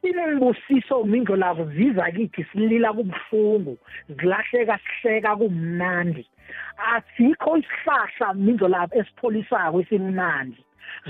Inembusiso mindlo lavo ziza kithi silila kubuhlungu zilahleka sihleka kumnandi. Asikho isihlahla mindlo lavo esipholisako esimnandi.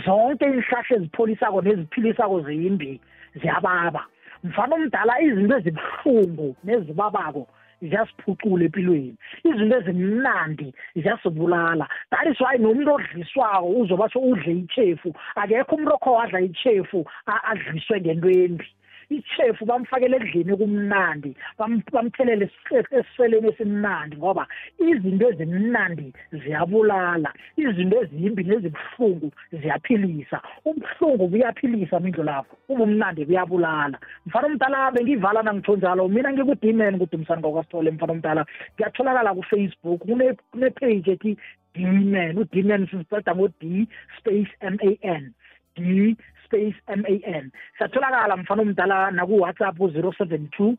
Zonke izihlahla ezipholisako neziphilisako ziyimbi ziyababa. Mfana omdala izinto ezibuhlungu nezibabako ziyasiphucula empilweni. Izinto ezimnandi ziyasibulala. That is why nomuntu odliswako uzobatsho udle ichefu. Akekho umuntu okho wadla ichefu adliswe ngento embi. Ichefu bamfakele ekudleni kumnandi bam- bamthelele esi- esiseleni esimnandi ngoba izinto ezimnandi ziyabulala izinto ezimbi nezibuhlungu ziyaphilisa. Ubuhlungu buyaphilisa mindlo lapho. Ubumnandi buyabulala. Mfana omdala bengivala nangitsho njalo. Mina ngikudimen ngudumisani kwakwasithole mfana omdala. Ngiyatholakala kufacebook kune- kune-page ethi d-man u-d-man sisiceda ngo-d space m a n. D space m a n. Siyatholakala mfana omdala naku-whatsapp u-zero seven two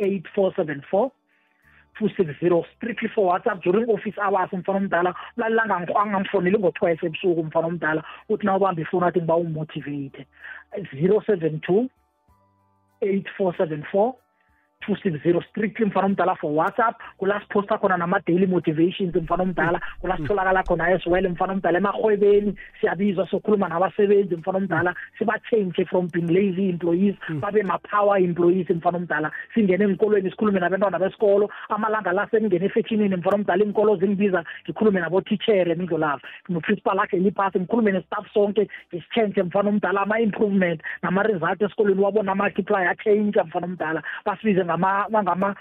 eight four seven four 260 strictly for whatsapp during office hours mfana omdala ulalila angangifoneli ngo-twice ebusuku mfana omdala uthi na ubamba ifoni athi ngiba umotivate 072 8474 260 strictly mfana omdala for whatsapp. Kula siphosta khona nama-daily motivations mfana omdala. Kula sitholakala khona as well mfana omdala emahwebeni siyabizwa sokhuluma nabasebenzi mfana omdala. Siba-change from being lazy employees babe ma-power employees mfana omdala. Singene enkolweni sikhulume nabantwana besikolo. Amalanga la sengingene efetshinini mfana omdala iy'nkolo zingibiza ngikhulume nabotitshere mindlolava noprincipal akhe liphasi ngikhulume nestaff sonke ngisitshentshe mfana omdala ama-improvement nama-result esikolweni wabona ama-multiply atshentsha mfana omdala. Basibize ngama ngama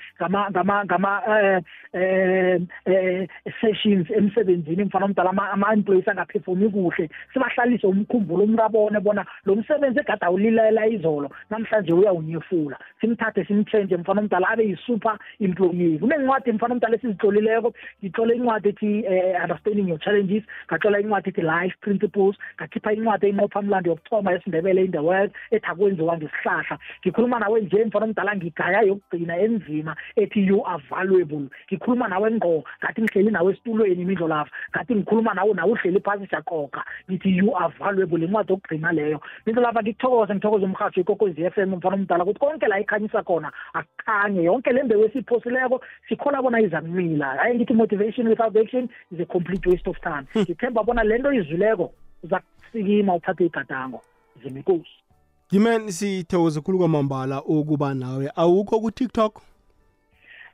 ngama ngama eh eh eh sessions emsebenzini mfana omdala ama- ama-employees angaphefumi kuhle. Sibahlalise umkhumbulo umrabone bona lo msebenzi egade awulilela izolo namhlanje uyawunyefula. Simthathe simchange mfana omdala abe yi-super employee. Kunencwadi mfana omdala esizitlolileko ngitlole incwadi ethi eh, understanding your challenges ngatlola incwadi ethi life principles ngakhipha incwadi eyinqopha mlando yokuthoma yesindebele in the world ethi akwenziwa ngesihlahla. Ngikhuluma nawe nje mfana omdala ngigaya yokugcina enzima ethi you are valuable ngikhuluma nawe ngqo ngathi ngihleli nawe esitulweni imidlo lapha ngathi ngikhuluma nawe nawe uhleli phasi siyaqoqa ngithi you are valuable incwadi yokugcina leyo. Midlo lapha ngikuthokoze ngithokoze umhatsho ikokwezi f m mfana omdala ukuthi konke la ikhanyisa khona akukhanye. Yonke le mbewu esiyiphosileko sikhola bona iza kumila hayi ngithi motivation without action is a complete waste of time. Ngithemba bona le nto izwileko uza kusikima uthathe igadango. Zimikosi Dimen sithokoze khulu kwamambala ukuba nawe. Awukho ku-TikTok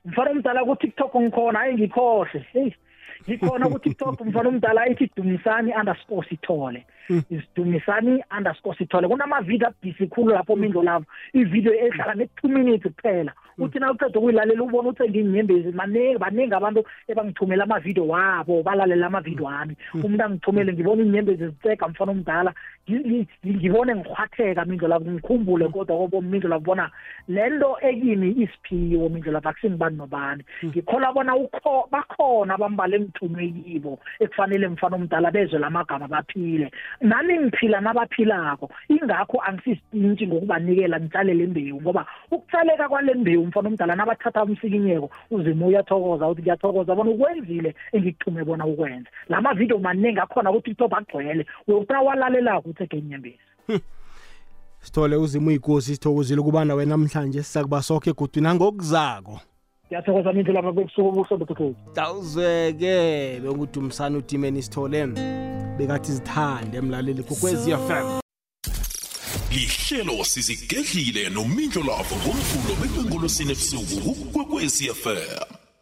mfana omdala ku-tiktok ngikhona hayi ngikhohle. Heyi ngikhona ku-tiktok mfana omdala ithi dumisani underscore sithole. Isidumisani underscore sithole. Kunamavidiyo abhisi khulu lapho mindlo lapho ividiyo ehlala ne-two minutes kuphela. Uthi na uqeda ukuyilalela ubona ukuthi ngiyinyembezi baningi abantu ebangithumela amavidiyo wabo balalela amavidiyo ami. Umuntu angithumele ngibona iinyembezi zitsega mfana omdala. Ngi- ngi- ngibone ngihwatheka mindlo lapho ngikhumbule kodwa kobo mindlo lapho bona le nto ekini isiphiwo mindlo lapho akusingibani nobani. Ngikhola bona bakhona abambala engithunywe kibo ekufanele mfana omdala bezwe la magama baphile. Nami ngiphila nabaphilako ingakho angisisitintshi ngokubanikela ngitshalele imbewu ngoba ukutsaleka kwale mbewu mfana omdala nabathatha umsikinyeko uzima uyathokoza uthi ngiyathokoza bona ukwenzile engikuthume bona ukwenza la mavidiyo maningi akhona ku-tiktok agcwele uyokutha walalelako uthi ekenyembezi sithole uzima uyikosi sithokozile ukuba nawe namhlanje sizakuba sokho egudwini angokuzako ngiyathokoza mindlu lapha kwekusuka ubuhlobo thukhezi tawuzweke bengudumisana udimeni sithole bekathi zithande emlaleli kokwezi fm lihlelo sizigedlile nomindlo lapho ngomvulo bekwengolosini ebusuku kukwekwezi fm